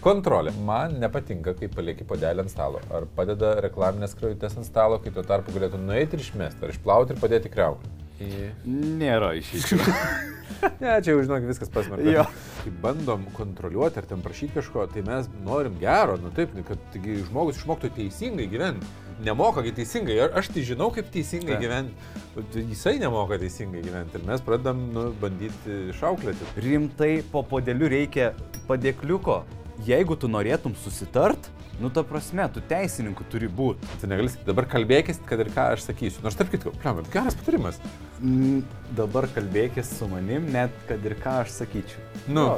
Kontrolė. Man nepatinka, kai palieki padelį ant stalo. Ar padeda reklaminės krajutės ant stalo, kai tuo tarpu galėtų nueiti ir išmesti, ar išplauti ir padėti kreuklį. Nėra išeičių. Ne, čia jau žinok, viskas pasmerkta. Kai bandom kontroliuoti ar ten prašyti kažko, tai mes norim gero, nu taip, kad taigi žmogus išmoktų teisingai gyventi. Nemokagi teisingai, aš tai žinau, kaip teisingai Taip. gyventi, bet jisai nemoka teisingai gyventi ir mes pradedam nu, bandyti šauklėti. Rimtai po podeliu reikia padėkliuko. Jeigu tu norėtum susitart, nu ta prasme, tu teisininku turi būti. Tai negali sakyti, dabar kalbėkis, kad ir ką aš sakysiu. Nors tarp kitko, pliam, geras patarimas. Mm, dabar kalbėkis su manim, net kad ir ką aš sakyčiau. Nu.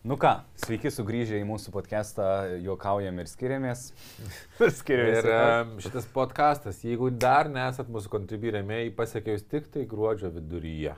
Nu ką, sveiki sugrįžę į mūsų podcastą, juokaujam ir skiriamės. ir skiriamės. Ir em, šitas podcastas, jeigu dar nesat mūsų kontribirėmiai, pasiekė jūs tik tai gruodžio viduryje.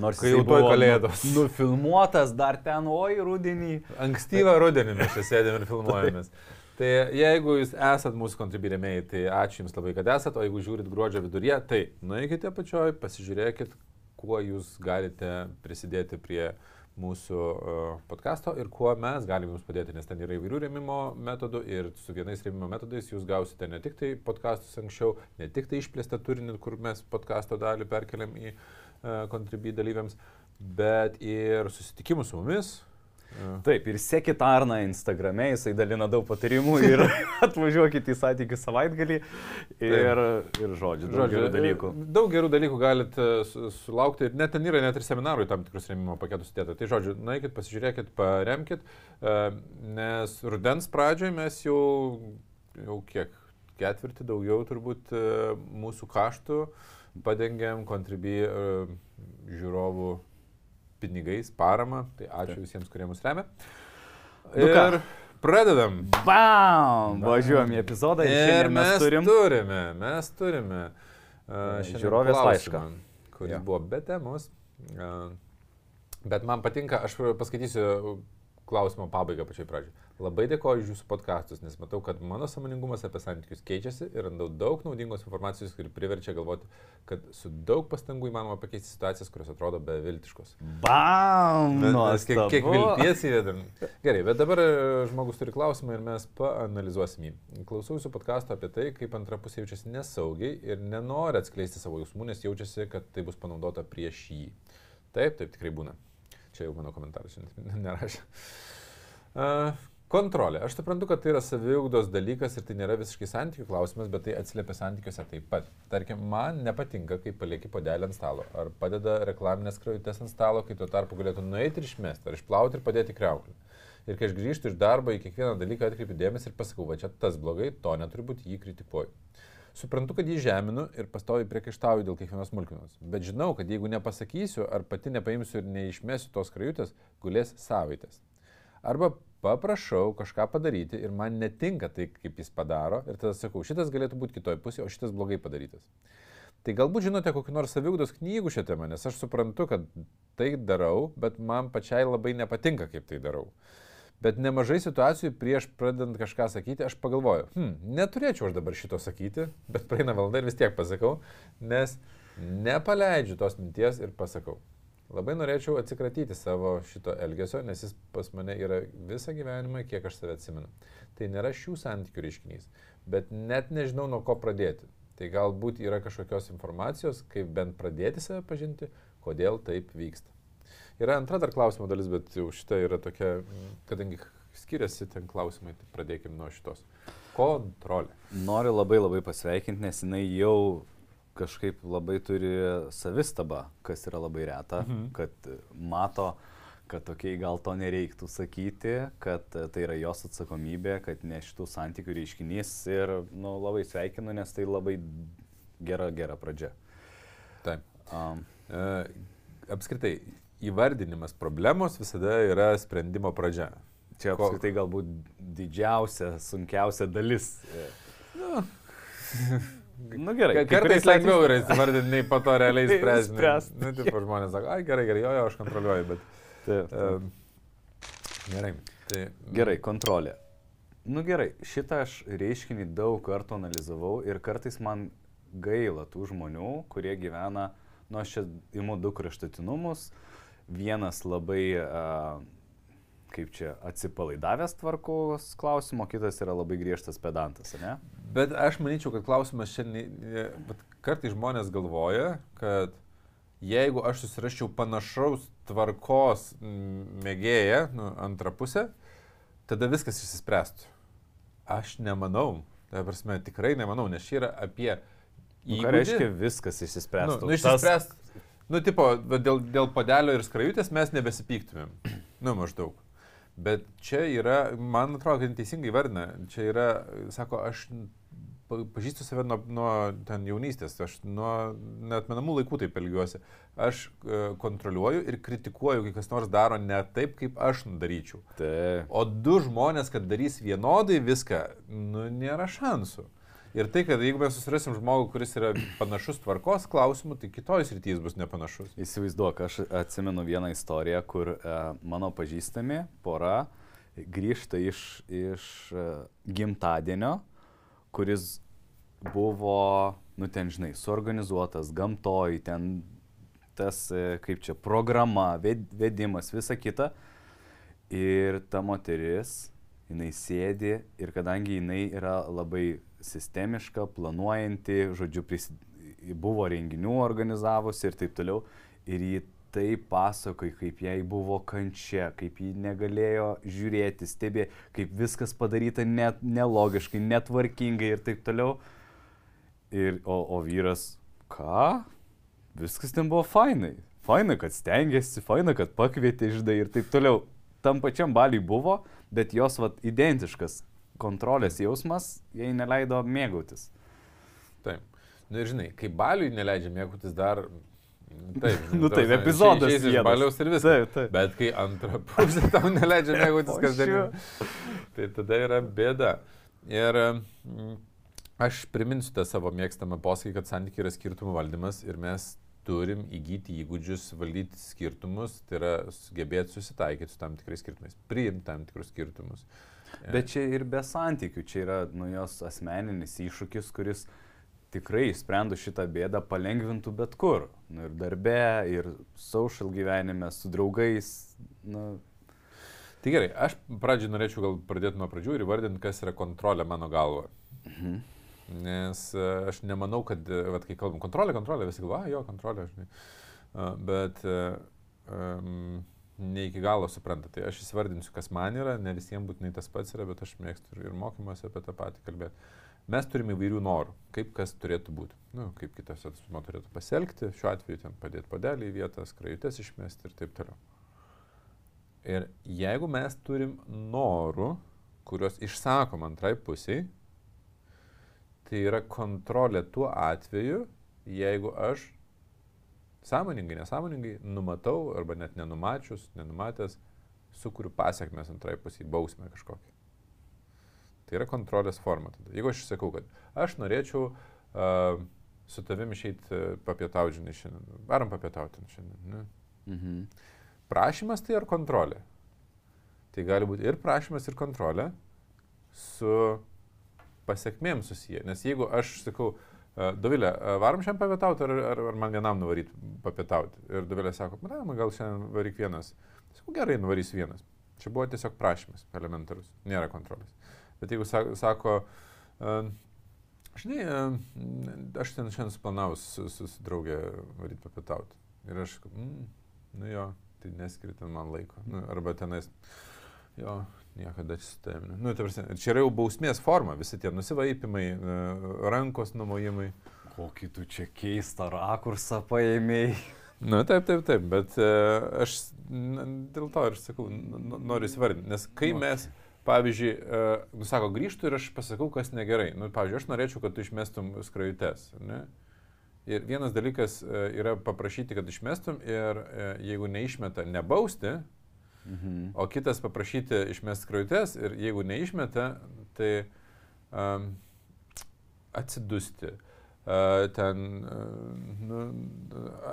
Nors kai jau tuoj buvo kalėdos. Nu, nufilmuotas dar ten, oi, rudenį. Ankstyvą rudenį mes čia sėdėm ir filmuojamės. Tai jeigu jūs esat mūsų kontribirėmiai, tai ačiū Jums labai, kad esat, o jeigu žiūrit gruodžio viduryje, tai nueikite pačioj, pasižiūrėkit, kuo Jūs galite prisidėti prie mūsų uh, podkasto ir kuo mes galime Jums padėti, nes ten yra įvairių rėmimo metodų ir su vienais rėmimo metodais Jūs gausite ne tik tai podkastus anksčiau, ne tik tai išplėstą turinį, kur mes podkasto dalį perkeliam į kontribį dalyviams, bet ir susitikimus su mumis. Uh, Taip, ir sekit Arną Instagrame, jisai dalina daug patarimų ir atvažiuokit į santykių savaitgalį ir, ir žodžiu, daug gerų dalykų. e, Daug gerų dalykų galite sulaukti ir net ten yra net ir seminarų į tam tikrus rėmimo paketus sudėta. Tai žodžiu, nueikit, pasižiūrėkit, paremkit, e, nes rudens pradžioje mes jau, jau kiek, ketvirtį daugiau turbūt e, mūsų kaštų padengiam kontribį e, žiūrovų pinigais, parama. Tai ačiū Taip. visiems, kurie mus remia. Nu ką? Ir pradedam. Bam! Važiuojam į epizodą ir Ir šiandien mes turim. turime, mes turime uh, Žiūrovės laišką. kuris Jo. buvo be temos. Uh, bet man patinka, aš paskaitysiu klausimo pabaigą pačioj pradžioj. Labai dėkoju už jūsų podkastus, nes matau, kad mano samoningumas apie santykius keičiasi ir randau daug naudingos informacijos, kuri priverčia galvoti, kad su daug pastangų įmanoma pakeisti situacijas, kurios atrodo beviltiškos. Bam! Mes kiek, kiek vilties įvedam. Gerai, bet dabar e, žmogus turi klausimą ir mes paanalizuosim jį. Klausau jūsų podkastą apie tai, kaip antra pusė jaučiasi nesaugiai ir nenori atskleisti savo jausmų, nes jaučiasi, kad tai bus panaudota prieš jį. Taip, taip tikrai būna. Čia jau mano komentaras nerašė. Uh, kontrolė. Aš suprantu, kad tai yra saviugdos dalykas ir tai nėra visiškai santykių klausimas, bet tai atsiliepia santykiuose taip pat. Tarkim, man nepatinka, kai palieki padelį ant stalo. Ar padeda reklaminės krajutės ant stalo, kai tuo tarpu galėtų nueiti ir išmesti, ar išplauti ir padėti kreuklį. Ir kai aš grįžtu iš darbo, į kiekvieną dalyką atkreipiu dėmesį ir pasakau, va čia tas blogai, to neturi būti, jį kritikuoju. Suprantu, kad jį žeminu ir pastovi priekaištauju dėl kiekvienos smulkmenos. Bet žinau, kad jeigu nepasakysiu ar pati nepaimsiu ir neišmesiu tos krajutės, gulės savaitės. Arba paprašau kažką padaryti ir man netinka tai, kaip jis padaro ir tada sakau, šitas galėtų būti kitoj pusėje, o šitas blogai padarytas. Tai galbūt žinote kokiu nors saviugdos knygų šią temą, nes aš suprantu, kad tai darau, bet man pačiai labai nepatinka, kaip tai darau. Bet nemažai situacijų prieš pradedant kažką sakyti, aš pagalvoju, hm, neturėčiau aš dabar šito sakyti, bet praeina valanda ir vis tiek pasakau, nes nepaleidžiu tos minties ir pasakau. Labai norėčiau atsikratyti savo šito elgesio, nes jis pas mane yra visą gyvenimą, kiek aš save atsimenu. Tai nėra šių santykių reiškinys, bet net nežinau nuo ko pradėti. Tai galbūt yra kažkokios informacijos, kaip bent pradėti save pažinti, kodėl taip vyksta. Yra antra dar klausimo dalis, bet jau šita yra tokia, kadangi skiriasi ten klausimai, tai pradėkime nuo šitos. Kontrolė. Noriu labai labai pasveikinti, nes jinai jau kažkaip labai turi savistabą, kas yra labai reta, Mhm. kad mato, kad tokiai gal to nereiktų sakyti, kad tai yra jos atsakomybė, kad ne šitų santykių reiškinys ir nu, labai sveikinu, nes tai labai gera, gera pradžia. Taip. Um, E, apskritai, įvardinimas problemos visada yra sprendimo pradžia. čia apskritai galbūt didžiausia, sunkiausia dalis. Nu, Nu gerai. Kartais lengviau yra įsivardinti, nei po to realiai spręsti. Spręst. Nu, tipo, žmonės sako, ai gerai, gerai, jo, jo, aš kontroliuoju, bet... Taip, taip. Gerai. Tai, Gerai, kontrolė. Nu gerai, šitą aš reiškinį daug kartų analizavau ir kartais man gaila tų žmonių, kurie gyvena, nu aš čia imu du kraštutinumus, vienas labai, uh, kaip čia, atsipalaidavęs tvarkos klausimo, kitas yra labai griežtas pedantas, ne? Bet aš manyčiau, kad klausimas šiandien, kartai žmonės galvoja, kad jeigu aš susiraščiau panašaus tvarkos mėgėją, nu, antrą pusę, tada viskas išsispręstų. Aš nemanau. Tai prasme, tikrai nemanau, nes čia yra apie... Nu, ką reiškia viskas išsispręstų? Nu, nu išsispręst. Tas... Nu, tipo, dėl, dėl padelio ir skrajutės mes nebesipyktumėm. Nu, maždaug. Bet čia yra, man atrodo, kad teisingai vardina, čia yra, sako, aš pažįstu save nuo, nuo ten jaunystės, aš nuo net menamų laikų taip elgiuosi. Aš e, kontroliuoju ir kritikuoju, kai kas nors daro ne taip, kaip aš daryčiau. Tai. O du žmonės, kad darys vienodai viską, nu, nėra šansų. Ir tai, kad jeigu mes susirasim žmogų, kuris yra panašus tvarkos klausimu, tai kitoj srityje bus nepanašus. Įsivaizduok, aš atsimenu vieną istoriją, kur e, mano pažįstami pora grįžta iš, iš e, gimtadienio kuris buvo, nu ten žinai, suorganizuotas gamtoj, ten tas, e, kaip čia, programa, vedimas, visa kita. Ir ta moteris, jinai sėdi ir kadangi jinai yra labai sistemiška, planuojanti, žodžiu, pris, buvo renginių organizavusi ir taip toliau, ir ji tai pasakoja, kaip jai buvo kančia, kaip ji negalėjo žiūrėti, stebėti, kaip viskas padaryta net nelogiškai, netvarkingai ir taip toliau. Ir, o, o vyras, ką? Viskas ten buvo fainai. Faina, kad stengiasi, faina, kad pakvietė išdai ir taip toliau. Tam pačiam baliui buvo, bet jos vat, identiškas kontrolės jausmas jai neleido mėgautis. Taip. Na nu, ir žinai, kai baliui neleidžia mėgautis dar Taip, nu taip, epizodas. Iš baliaus ir viskas. Taip, taip. Bet kai antra pusė tau neleidžia mėgautis kasdien, tai tada yra bėda. Ir mm, aš priminsiu tą savo mėgstamą posakį, kad santykiai yra skirtumų valdymas ir mes turim įgyti įgūdžius valdyti skirtumus, tai yra sugebėti susitaikyti su tam tikrais skirtumais, priimti tam tikrus skirtumus. Bet čia ir be santykių, čia yra nu jos asmeninis iššūkis, kuris tikrai išsprendus šitą bėdą palengvintų bet kur. Nu, ir darbe, ir social gyvenime, su draugais. Nu. Tai gerai, aš pradžiai norėčiau gal pradėti nuo pradžių ir įvardinti, kas yra kontrolė mano galva. Mhm. Nes e, aš nemanau, kad, e, vat, kai kalbam kontrolė, kontrolė, visi galvoja, jo, kontrolė, žinai. Bet um, ne iki galo supranta. Tai aš įsivardinsiu, kas man yra, ne visiems būtinai tas pats yra, bet aš mėgstu ir mokymuose apie tą patį kalbėti. Mes turime įvairių norų, kaip kas turėtų būti. Nu, kaip kitas asmuo turėtų pasielgti, šiuo atveju ten padėti padelį į vietą, skrajutes išmesti ir taip toliau. Ir jeigu mes turim norų, kuriuos išsakom antrai pusiai, tai yra kontrolė tuo atveju, jeigu aš sąmoningai, nesąmoningai numatau arba net nenumačius, nenumatęs, sukuriu pasiekmes antrai pusiai, bausmę kažkokią. Tai yra kontrolės forma. Tada. Jeigu aš sakau, kad aš norėčiau uh, su tavimi išeiti papietauti, žinai, šiandien, varom papietauti šiandien. Ne? Mhm. Prašymas tai ar kontrolė? Tai gali būti ir prašymas, ir kontrolė su pasiekmėm susiję. Nes jeigu aš sakau, uh, Dovilė, uh, varom šiandien papietauti ar, ar, ar man vienam nuvaryti papietauti? Ir Dovilė sako, na, man gal šiandien varyk vienas. Sakau, gerai, nuvarysiu vienas. Čia buvo tiesiog prašymas elementarus, nėra kontrolės. Bet jeigu sako, žinai, aš ten šiandien suplanavau su, su, su draugė varyti papietauti. Ir aš, mm, nu jo, tai neskiri ten man laiko. Nu, arba tenais, jo, niekada tavimi. Nu, prasme, čia yra jau bausmės forma, visi tie nusivaipimai, e, rankos numojimai. Kokį tu čia keistą rakursą paėmėjai. Na, nu, taip, taip, taip, bet uh, aš dėl to ir sakau, noriu įsivardinti, nes kai nu, mes... Okay pavyzdžiui, uh, nu, sako, grįžtų ir aš pasakau, kas negerai. Nu, pavyzdžiui, aš norėčiau, kad tu išmestum skrajutes. Ne? Ir vienas dalykas yra paprašyti, kad išmestum ir jeigu neišmeta, nebausti, mhm. o kitas paprašyti išmesti skrajutes ir jeigu neišmeta, tai um, atsidusti. Uh, ten nu,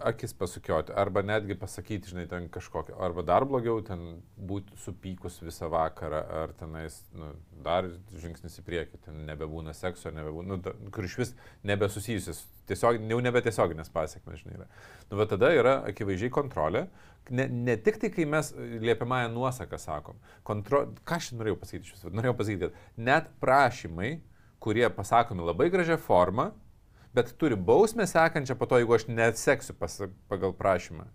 akis pasukioti, arba netgi pasakyti, žinai, ten kažkokią, arba dar blogiau, ten būti supykus visą vakarą, ar tenais, nu, dar žingsnis į priekį, ten nebebūna sekso, nebebūna, nu, kur iš vis nebesusijusius, tiesiog, jau nebe tiesioginės pasiekmes, žinai. Yra. Nu, bet tada yra akivaizdžiai kontrolė, ne, ne tik tai, kai mes liepiamąją nuosaką sakom, kontro, ką aš norėjau pasakyti iš viso, norėjau pasakyti, kad net prašymai, kurie pasakomi labai gražią formą, bet turi bausmę sekančią po to, jeigu aš neseksiu pas, pagal prašymą.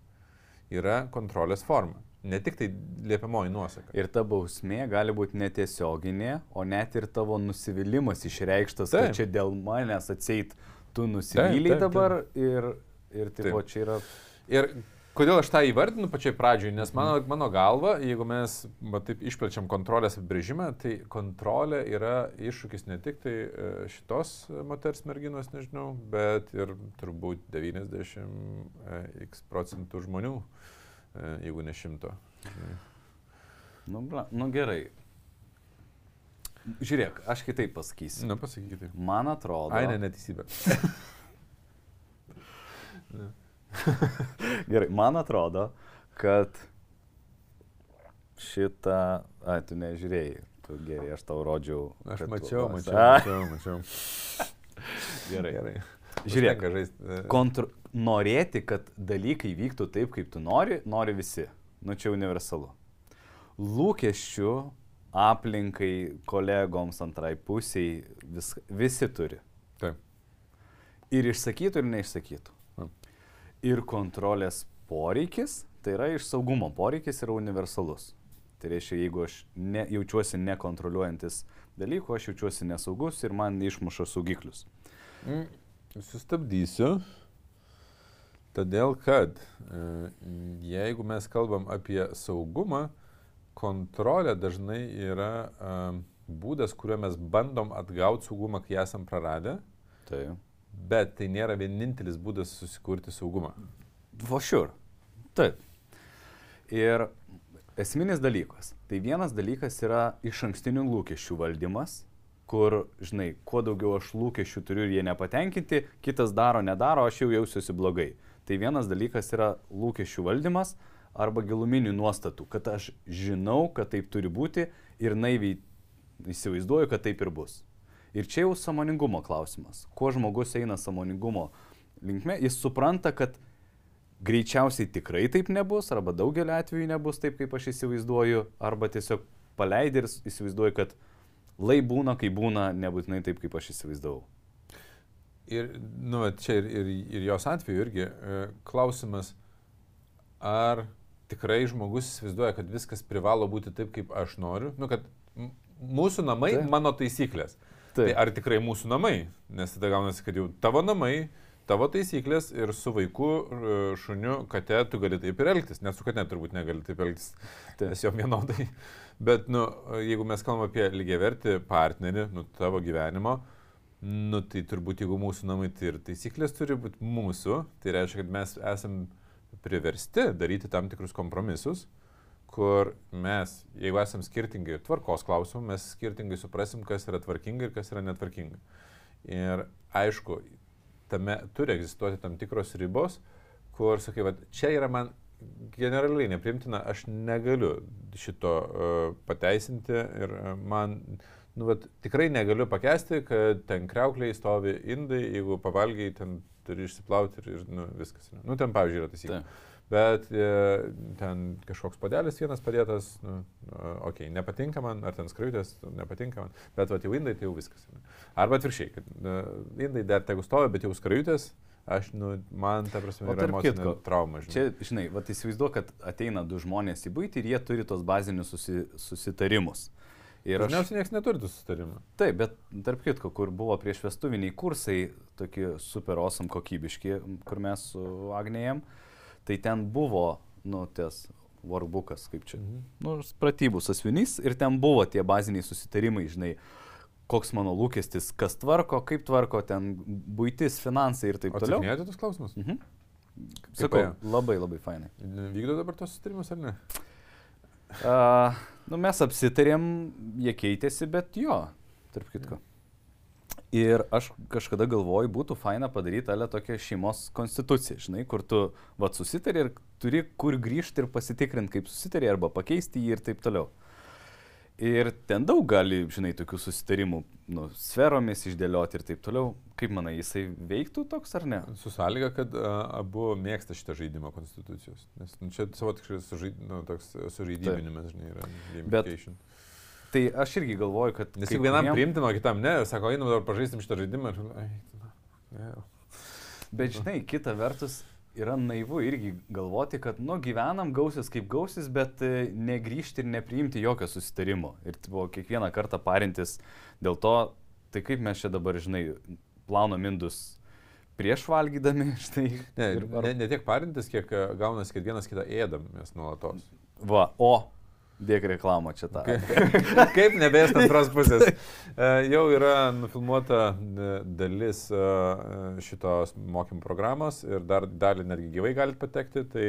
Yra kontrolės forma. Ne tik tai liepiamoji nuosaka. Ir ta bausmė gali būti netiesioginė, o net ir tavo nusivylimas išreikštas, taip. kad čia dėl manęs atseit tu nusivyliai dabar ir, ir tipo, čia yra... Ir Kodėl aš tą įvardinu pačiai pradžioj? Nes mano, mano galva, jeigu mes va, taip išplečiam kontrolės apibrėžimą, tai kontrolė yra iššūkis ne tik tai e, šitos moters merginos, nežinau, bet ir turbūt 90x e, procentų žmonių, e, jeigu ne šimto. Nu, bla, nu gerai. Žiūrėk, aš kitaip pasakysiu. Na, pasakykite. Man atrodo. Ai, ne, neteisybė. ne. Gerai, man atrodo, kad šitą... A, tu nežiūrėjai, tu gerai, aš tau rodžiau. Aš mačiau, tu... mačiau, mačiau, mačiau. gerai, gerai. Žiūrėk, kontr... norėti, kad dalykai vyktų taip, kaip tu nori, nori visi. Nu čia universalu. Lūkesčių aplinkai, kolegoms, antrai pusiai, vis, visi turi. Taip. Ir išsakytų, ir neišsakytų ir kontrolės poreikis, tai yra iš saugumo poreikis yra universalus. Tai reiškia, jeigu aš ne, jaučiuosi nekontroliuojantis dalykų, aš jaučiuosi nesaugus ir man išmuša saugiklius. Mm, sustabdysiu, todėl kad e, jeigu mes kalbam apie saugumą, kontrolė dažnai yra e, būdas, kuriuo mes bandom atgauti saugumą, kai esam praradę. Tai. Bet tai nėra vienintelis būdas susikurti saugumą. For sure. Taip. Ir esminis dalykas. Tai vienas dalykas yra iš ankstinių lūkesčių valdymas, kur, žinai, kuo daugiau aš lūkesčių turiu ir jie nepatenkinti, kitas daro, nedaro, aš jau jausiuosi blogai. Tai vienas dalykas yra lūkesčių valdymas arba giluminių nuostatų, kad aš žinau, kad taip turi būti ir naiviai įsivaizduoju, kad taip ir bus. Ir čia jau samoningumo klausimas. Kuo žmogus eina samoningumo linkme, jis supranta, kad greičiausiai tikrai taip nebus, arba daugelį atvejų nebus taip, kaip aš įsivaizduoju, arba tiesiog paleidai ir įsivaizduoju, kad lai būna, kai būna, nebūtinai taip, kaip aš įsivaizdavau. Ir, nu, čia ir, ir, ir jos atveju irgi e, klausimas, ar tikrai žmogus įsivaizduoja, kad viskas privalo būti taip, kaip aš noriu, nu, kad mūsų namai, tai. mano taisyklės. Tai ar tikrai mūsų namai? Nes tada gaunasi, kad jau tavo namai, tavo taisyklės ir su vaiku, šuniu, kate tu gali taip ir elgtis. Net su kate turbūt negali taip elgtis, tai. nes jo vienodai. Bet, nu, jeigu mes kalbame apie lygiavertį partnerį, nu, tavo gyvenimo, nu, tai turbūt jeigu mūsų namai, tai ir taisyklės turi būti mūsų, tai reiškia, kad mes esam priversti daryti tam tikrus kompromisus kur mes, jeigu esam skirtingi tvarkos klausimų, mes skirtingai suprasim, kas yra tvarkinga ir kas yra netvarkinga. Ir aišku, tame turi egzistuoti tam tikros ribos, kur sakai, va, čia yra man generaliai neprimtina, aš negaliu šito uh, pateisinti ir uh, man, nu, vat, tikrai negaliu pakesti, kad ten kreukliai stovi indai, jeigu pavalgiai, ten turi išsiplauti ir, ir nu, viskas. Nu, ten, pavyzdžiui, yra taisyklė. Tai bet e, ten kažkoks padelis vienas padėtas, nu, okei, okay, nepatinka man, ar ten skraitės, nepatinka man, bet va, jau indai, tai jau viskas. Arba atviršiai, kad uh, indai dar tegu stovi, bet jau skraitės, aš, nu, man, ta prasme, yra emocinė trauma. Žinai. Čia, žinai, va, įsivaizduoju, kad ateina du žmonės į būtį ir jie turi tos bazinius susi, susitarimus. Ir aš... Dažniausiai niekas neturi tų susitarimų. Taip, bet tarp kitko, kur buvo prieš vestuviniai kursai, tokie super awesome kokybiški, kur mes su Agnėjom, uh, tai ten buvo, nu, ties workbookas, kaip čia, mhm. nu, pratybų sasvinys ir ten buvo tie baziniai susitarimai, žinai, koks mano lūkestis, kas tvarko, kaip tvarko, ten būtis, finansai ir taip toliau. Atsakinėjote tos klausimus? Mhm. Sakau, labai labai fainai. Vykdo dabar tos susitarimus ar ne? Uh, nu, mes apsitarėm, jie keitėsi, bet jo, tarp kitko. Ir aš kažkada galvoju, būtų faina padaryti ale tokią šeimos konstituciją, žinai, kur tu, va, susitari ir turi kur grįžti ir pasitikrinti, kaip susitari, arba pakeisti jį ir taip toliau. Ir ten daug gali, žinai, tokių susitarimų, nu, sferomis išdėlioti ir taip toliau. Kaip manai, jisai veiktų toks ar ne? Su sąlyga, kad a, abu mėgsta šitą žaidimą konstitucijos. Nes nu, čia savotiškai sužaid, nu, toks sužaidybinimas, žinai, yra. Bet. Tai aš irgi galvoju, kad... Nes jeigu vienam kuriem- priimtino, kitam ne, sako, einam dabar pažaistim šitą žaidimą. Ir, Bet žinai, kita vertus yra naivu irgi galvoti, kad, nu, gyvenam gausis kaip gausis, bet e, negrįžti ir nepriimti jokio susitarimo. Ir tipo, kiekvieną kartą parintis dėl to, tai kaip mes čia dabar, žinai, plaunam indus prieš valgydami, štai. ne, ir ar- ne, ne tiek parintis, kiek a, gaunasi, kad vienas kitą ėdam mes nuolatos. Va, o, dėk reklamą čia tą. Kaip nebės antros pusės. E, Jau yra nufilmuota e, dalis e, šitos mokymų programos ir dar dalį netgi gyvai galite patekti, tai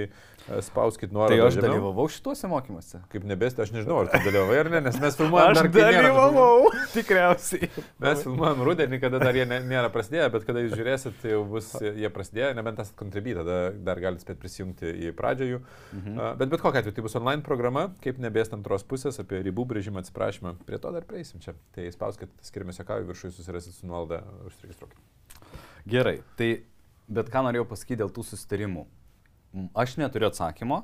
spauskit Tai nuorodą. aš žemiau. dalyvavau šituose mokymuose. Kaip nebės, aš nežinau, ar tu dalyvavai ar ne, nes mes filmuojam Aš dalyvavau, tikriausiai. Mes filmuojam rudenį, kada dar jie nėra prasidėję, bet kada jūs žiūrėsit, tai jau bus jie prasidėję, nebent esate kontribį, tada dar galite spėti prisijungti į pradžią jų. Mhm. Bet bet kokia atveju, tai bus online programa, kaip nebės antros pusės, apie ribų brėžimą atsiprašymą. Prie to dar prieisim čia. Tai spauskit skirmėse kavį viršui, susirasit su nuolada, užsiregistruokit. Gerai, tai bet ką norėjau pasakyti dėl tų susitarimų. Aš neturiu atsakymo,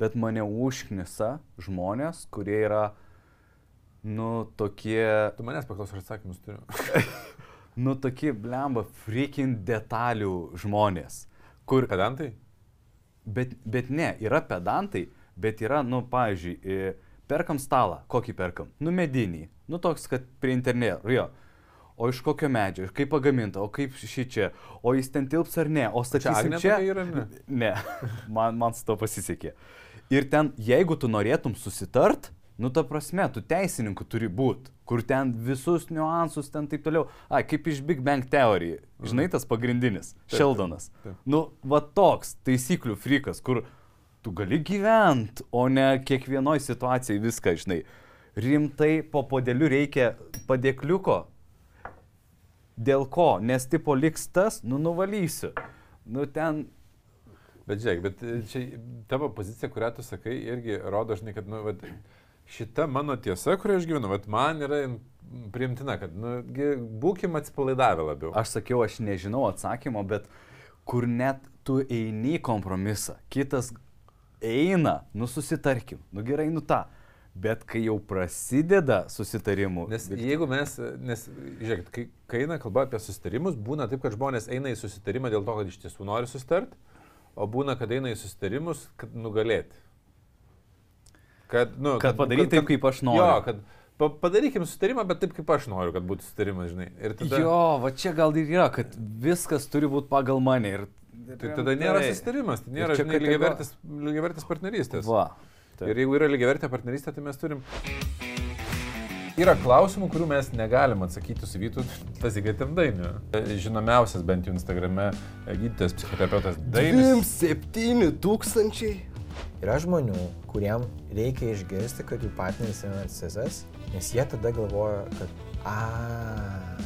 bet mane užknisa žmonės, kurie yra, nu, tokie, Tu manęs paklaus, ar atsakymus turiu. nu, tokie, blemba, freaking detalių žmonės. Kur, Pedantai? bet, bet ne, yra pedantai, bet yra, nu, pavyzdžiui, e, perkam stalą, kokį perkam? Nu, medinį, nu, toks, kad prie interneto, jo. O iš kokio medžio, kaip pagaminta, o kaip šį čia, o jis ten tilps ar ne, o Čia statysim čia. tokia yra, ne? Ne, man, man su to pasisekė. Ir ten, jeigu tu norėtum susitart, nu ta prasme, tu teisininku turi būti, kur ten visus niuansus, ten taip toliau. Ai, kaip iš Big Bang Theory, žinai, tas pagrindinis, Taip, Šeldonas. taip. Nu, va toks taisyklių frikas, kur tu gali gyventi, o ne kiekvienoje situacijoje viską, žinai. Rimtai po podeliu reikia padėkliuko. Dėl ko? Nes tipo liks tas, nu nuvalysiu. Nu ten Bet žiūrėk, bet e, čia tavo pozicija, kurią tu sakai, irgi rodo, žinai, kad, nu, vat, šita mano tiesa, kurią aš gyvenu, vat, man yra in- priimtina, kad, nu, būkim atsipalaidavę labiau. Aš sakiau, aš nežinau atsakymo, bet kur net tu eini kompromisą, kitas eina, nu susitarkim, nu gerai, nu tą. Bet kai jau prasideda susitarimų, Nes bet- jeigu mes, nes, žiūrėkit, kai, kai eina kalba apie susitarimus, būna taip, kad žmonės eina į susitarimą dėl to, kad iš tiesų nori susitart, o būna, kad eina į susitarimus, kad nugalėti. Kad, nu, kad padaryti taip, kaip aš noriu. Jo, kad pa, padarykim susitarimą, bet taip, kaip aš noriu, kad būtų susitarimas, žinai. Ir tada, Jo, va čia gal ir yra, kad viskas turi būti pagal mane. Ir, tai tada nėra susitarimas, tai nėra, kategor- lygiavertis, lygiavertis partnerystės. Va. taip. Ir jeigu yra lygiavertė partnerystė, tai mes turim... Yra klausimų, kurių mes negalim atsakyti su Vytu pasikėtėm dainiu. Žinomiausias bent jau Instagrame gydytojas psichoterapeutas Dainis. 27 tūkstančiai. Yra žmonių, kuriem reikia išgirsti, kad jų partneris yra narcizas, nes jie tada galvoja, kad, a,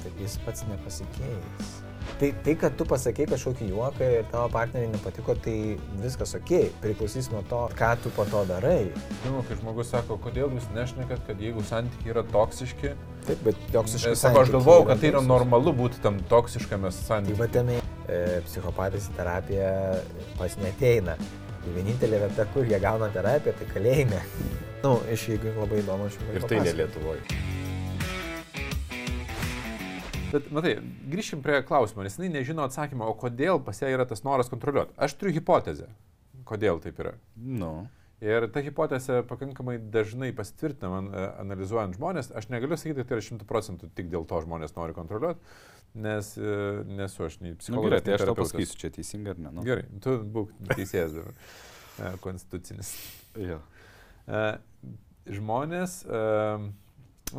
tai jis pats nepasikeis. Tai, tai, kad tu pasakei kažkokį juoką ir tavo partneriai nepatiko, tai viskas ok, priklausys nuo to, ką tu po to darai. Žinoma, kai žmogus sako, kodėl jūs nešnekat, kad jeigu santykiai yra toksiški, Taip, bet toksiškas. sako, aš galvojau, kad tai yra normalu būti tam toksiškame Tai santykiai. va tame e, psichopatas į terapiją pas neteina. Ir vienintelė vieta, kur jie gauna terapiją, tai kalėjime. Na, nu, iš jeigu labai įdomu, aš jums Ir tai ne Lietuvoje. Bet, matai, grįšim prie klausimo, nes jinai nežino atsakymą, o kodėl pas ją yra tas noras kontroliuoti. Aš turiu hipotezę, kodėl taip yra. Nu. Ir ta hipotezė pakankamai dažnai pasitvirtina man e, analizuojant žmonės. Aš negaliu sakyti, kad tai yra šimtų procentų tik dėl to žmonės nori kontroliuoti, nes e, nesu aš nei Nu, psichologas. gerai, tai aš tau pasakysiu, čia teisinga ar ne. Nu. Gerai, tu būk teisėjas dabar. E, Konstitucinis. Jo. Žmonės, na,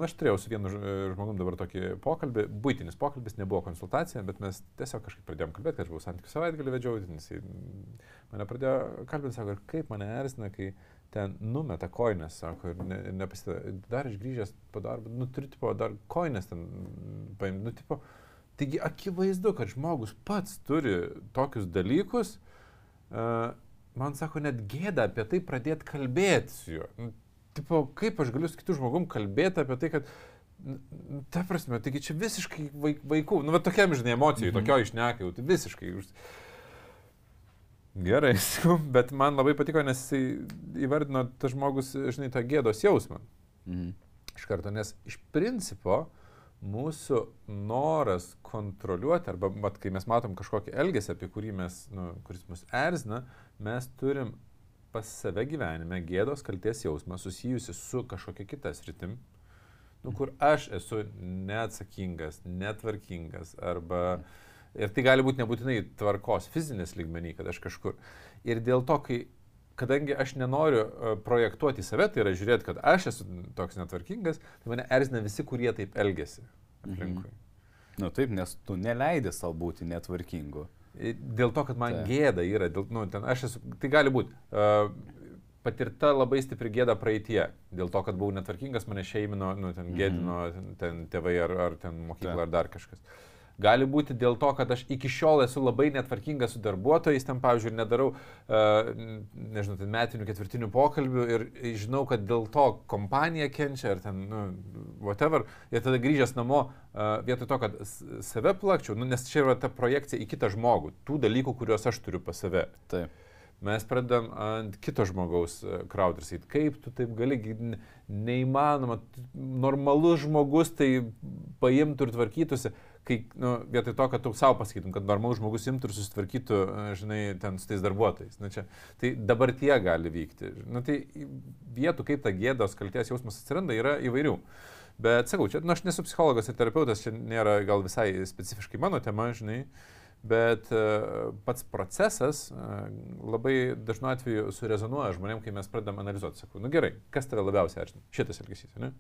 aš turėjau su vienu žmogum dabar tokį pokalbį, būtinis pokalbis, nebuvo konsultacija, bet mes tiesiog kažkaip pradėjom kalbėti, kad aš buvau santykių savaitgalį vedžiau, jis mane pradėjo kalbėti, sako, ir kaip mane erzina, kai ten numeta koinės, sako, ir, ne, nepasideda. Dar aš grįžęs po darbo, nu, turiu, tipo, dar koinės ten paimti, nu, tipo, Taigi akivaizdu, kad žmogus pats turi tokius dalykus, uh, man sako, net gėda apie tai pradėti kalbėti su juo. Tipo, kaip aš galiu su kitu žmogum kalbėti apie tai, kad, ta prasme, taigi čia visiškai vaik, vaikų, nu, va tokiam, žinai, emocijai, mhm. tokio išnekiau, tai visiškai. Gerai, bet man labai patiko, nes jis įvardino tas žmogus, žinai, tą gėdos jausmą. Mhm. Iš karto, nes iš principo, mūsų noras kontroliuoti, arba mat, kai mes matom kažkokį elgesį, apie kurį mes, nu, kuris mus erzina, mes turim pas save gyvenime gėdos kalties jausmą susijusi su kažkokia kita sritim, nu, kur aš esu neatsakingas, netvarkingas, arba ir tai gali būti nebūtinai tvarkos fizinės lygmenį, kad aš kažkur. Ir dėl to, kai kadangi aš nenoriu e, projektuoti į save, tai yra žiūrėti, kad aš esu toks netvarkingas, tai mane erzina visi, kurie taip elgesi aplinkui. Mhm. Na nu, taip, nes tu neleidai savo būti netvarkingu. Dėl to, kad man tai. gėda yra, dėl, nu, ten aš esu, tai gali būti. Uh, patirta labai stipri gėda praeitie. Dėl to, kad buvau netvarkingas, mane šeimino, nu, ten gėdino, mm -hmm. ten, ten tėvai ar, ar ten mokykla Ta. ar dar kažkas. Uh, Gali būti dėl to, kad aš iki šiol esu labai netvarkingas su darbuotojais, ten, pavyzdžiui, nedarau, uh, nežinau, ten metinių ketvirtinių pokalbių ir žinau, kad dėl to kompanija kenčia ar ten, nu, whatever. Ir tada grįžęs namo, uh, vietoj to, kad save plakčiau, nu, nes čia yra ta projekcija į kitą žmogų, tų dalykų, kuriuos aš turiu pas save. Taip mes pradedam ant kito žmogaus krauti ir sakyti, kaip tu taip gali, neįmanoma, normalus žmogus tai paimtų ir tvarkytųsi kai, nu, vietoj to, kad tu savo pasakytum, kad normalus žmogus imtų ir susitvarkytų, e, žinai, ten su tais darbuotojais. Nu, čia, tai dabar tie gali vykti. Nu, tai vietų, kaip ta gėdos kalties jausmas atsiranda, yra įvairių. Bet sakau, čia, nu, aš nesu psichologas ir terapeutas, čia nėra gal visai specifiškai mano tema, žinai, bet uh, pats procesas uh, labai dažnu atveju surezonuoja žmonėm, kai mes pradedam analizuoti. Sakau, nu gerai, kas tave labiausiai erzina? Šitas elgesys, ne?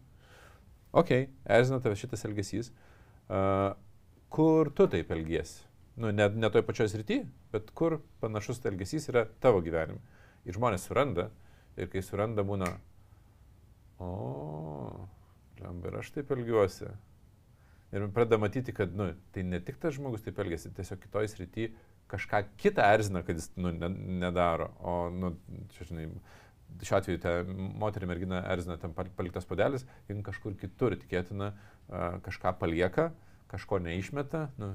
Ok, erzina tave šitas elgesys. Uh, kur tu taip elgiesi. Nu, ne, ne toj pačioj srity, bet kur panašus elgesys yra tavo gyvenime. Ir žmonės suranda, ir kai suranda būna, o, lemba, ir aš taip elgiuosi. Ir pradeda matyti, kad, nu, tai ne tik tas žmogus taip elgesi, tiesiog kitoj srity kažką kitą erzina, kad jis, nu, ne, nedaro. O, nu, čia, žinai, šiuo atveju ta moterį mergina erzina ten paliktas padelis, jin kažkur kitur tikėtina kažką palieka, uh, kažko neišmeta, nu,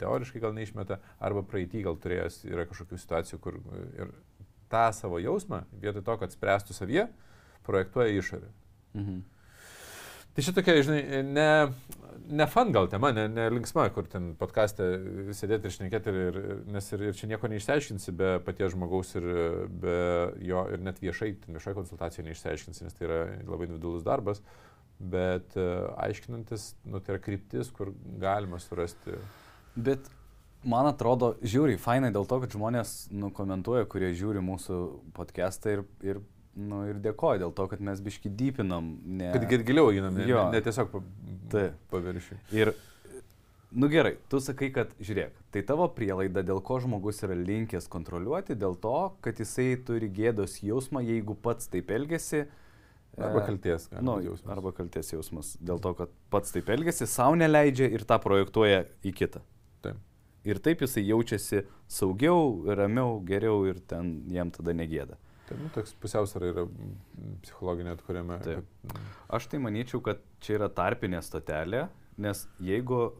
teoriškai gal neišmeta, arba praeitį gal turėjęs yra kažkokių situacijų, kur ir tą savo jausmą, vietoj to, kad spręstų savyje, projektuoja išorę. Mhm. Tai šitokia, žinai, ne, ne fan gal tema, ne, ne linksma, kur ten podcast'e sėdėti ir šnekėti, ir, nes ir, ir čia nieko neišsiaiškinsi be paties žmogaus ir be jo, ir net viešai, viešai konsultacijoje neišsiaiškinsi, nes tai yra labai individualus darbas. Uh, bet e, aiškinantis, nu, tai yra kryptis, kur galima surasti. Bet man atrodo, žiūri, fainai dėl to, kad žmonės nu, komentuoja, kurie žiūri mūsų podcastą ir, ir, nu, ir dėkoja dėl to, kad mes biški dypinam. Ne... Kad giliau einam, ne, ne, ne tiesiog pa, tai. paviršiui. Ir, nu gerai, tu sakai, kad žiūrėk, tai tavo prielaida, dėl ko žmogus yra linkęs kontroliuoti, dėl to, kad jisai turi gėdos jausmą, jeigu pats taip elgesi, Arba e, kalties. Nu, jausmas. Arba kalties jausmas. Dėl to, kad pats taip elgesi, savo neleidžia ir tą projektuoja į kitą. Taip. Ir taip jisai jaučiasi saugiau, ramiau, geriau ir ten jam tada negėda. Taip, nu, toks pusiausvara yra psichologinė atkuriame. Taip. Kad... Aš tai manyčiau, kad čia yra tarpinė stotelė, nes jeigu,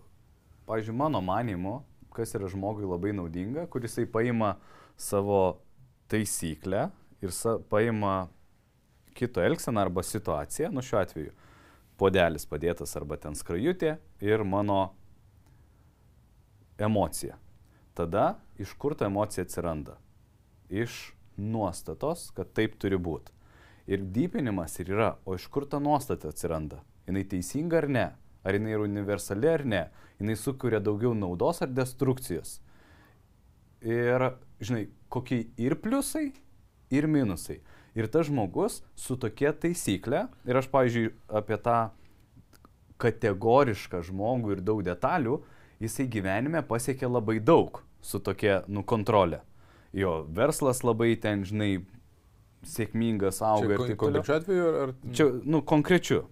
pažiūrėjau, mano manimu, kas yra žmogui labai naudinga, kuris jisai paima savo taisyklę ir sa, paima kito elgseną arba situaciją, nu šiuo atveju podelis padėtas arba ten skrajutė ir mano emocija. Tada iš kur ta emocija atsiranda? Iš nuostatos, kad taip turi būti. Ir dypinimas ir yra, o iš kur ta nuostata atsiranda? Jis teisinga ar ne? Ar jinai yra universali ar ne? Jis sukuria daugiau naudos ar destrukcijos? Ir, žinai, kokie ir pliusai, ir minusai. Ir tas žmogus su tokia taisyklė, ir aš, pavyzdžiui, apie tą kategorišką žmogų ir daug detalių, jisai gyvenime pasiekė labai daug su tokia, nu, kontrolė. Jo verslas labai ten, žinai, sėkmingas auga. Čia, ir taip konkrečiu atveju ar? Čia, nu, konkrečiu.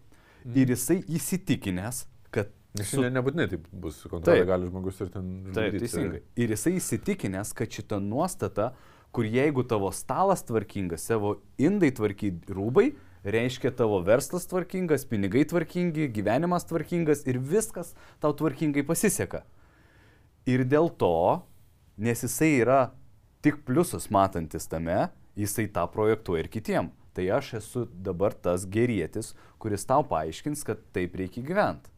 Mm. Ir jisai įsitikinęs, kad Nes Su- nebūtinai taip bus, kontrolė Taip. gali žmogus ir ten... Taip, žudyti. teisingai. Ir jisai įsitikinęs, kad šita nuostata, kur jeigu tavo stalas tvarkingas, savo indai tvarkyti rūbai, reiškia tavo verslas tvarkingas, pinigai tvarkingi, gyvenimas tvarkingas ir viskas tau tvarkingai pasiseka. Ir dėl to, nes jisai yra tik pliusus matantis tame, jisai tą projektuoja ir kitiem. Tai aš esu dabar tas gerėtis, kuris tau paaiškins, kad taip reikia gyventi.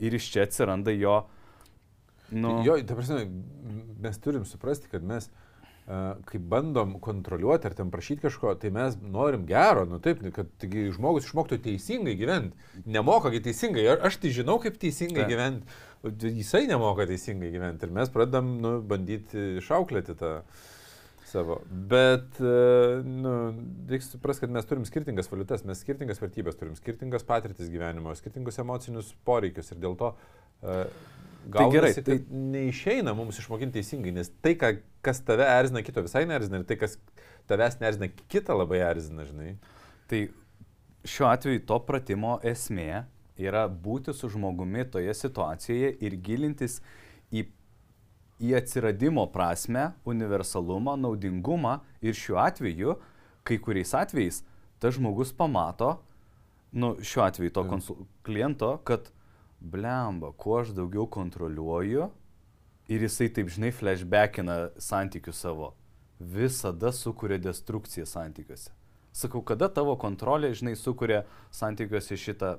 Ir iš čia atsiranda jo... Nu, Jo, ta prasme, mes turim suprasti, kad mes, uh, kai bandom kontroliuoti ar ten prašyti kažko, tai mes norim gero, nu taip, kad žmogus išmoktų teisingai gyventi. Nemokagi teisingai, aš tai žinau, kaip teisingai Taip. gyventi. Jisai nemoka teisingai gyventi ir mes pradedam nu, bandyti išauklėti tą savo. Bet, uh, nu, reikia suprasti, kad mes turim skirtingas valiutas, mes skirtingas vertybės turim, skirtingas patirtis gyvenimo, skirtingus emocinius poreikius ir dėl to uh, Tai gerai, Gaunasi, tai neišeina mums išmokinti teisingai, nes tai, ką, kas tave erzina, kito visai neerzina ir tai, kas tavęs neerzina, kitą labai erzina, žinai. Tai šiuo atveju to pratimo esmė yra būti su žmogumi toje situacijoje ir gilintis į, į atsiradimo prasme, universalumą, naudingumą ir šiuo atveju, kai kuriais atvejais, tas žmogus pamato, nu, šiuo atveju to konsul... kliento, kad blemba, kuo aš daugiau kontroliuoju ir jisai taip, žinai, flashbackina santykių savo, visada sukuria destrukciją santykiuose. Sakau, kada tavo kontrolė, žinai, sukuria santykiuose šitą,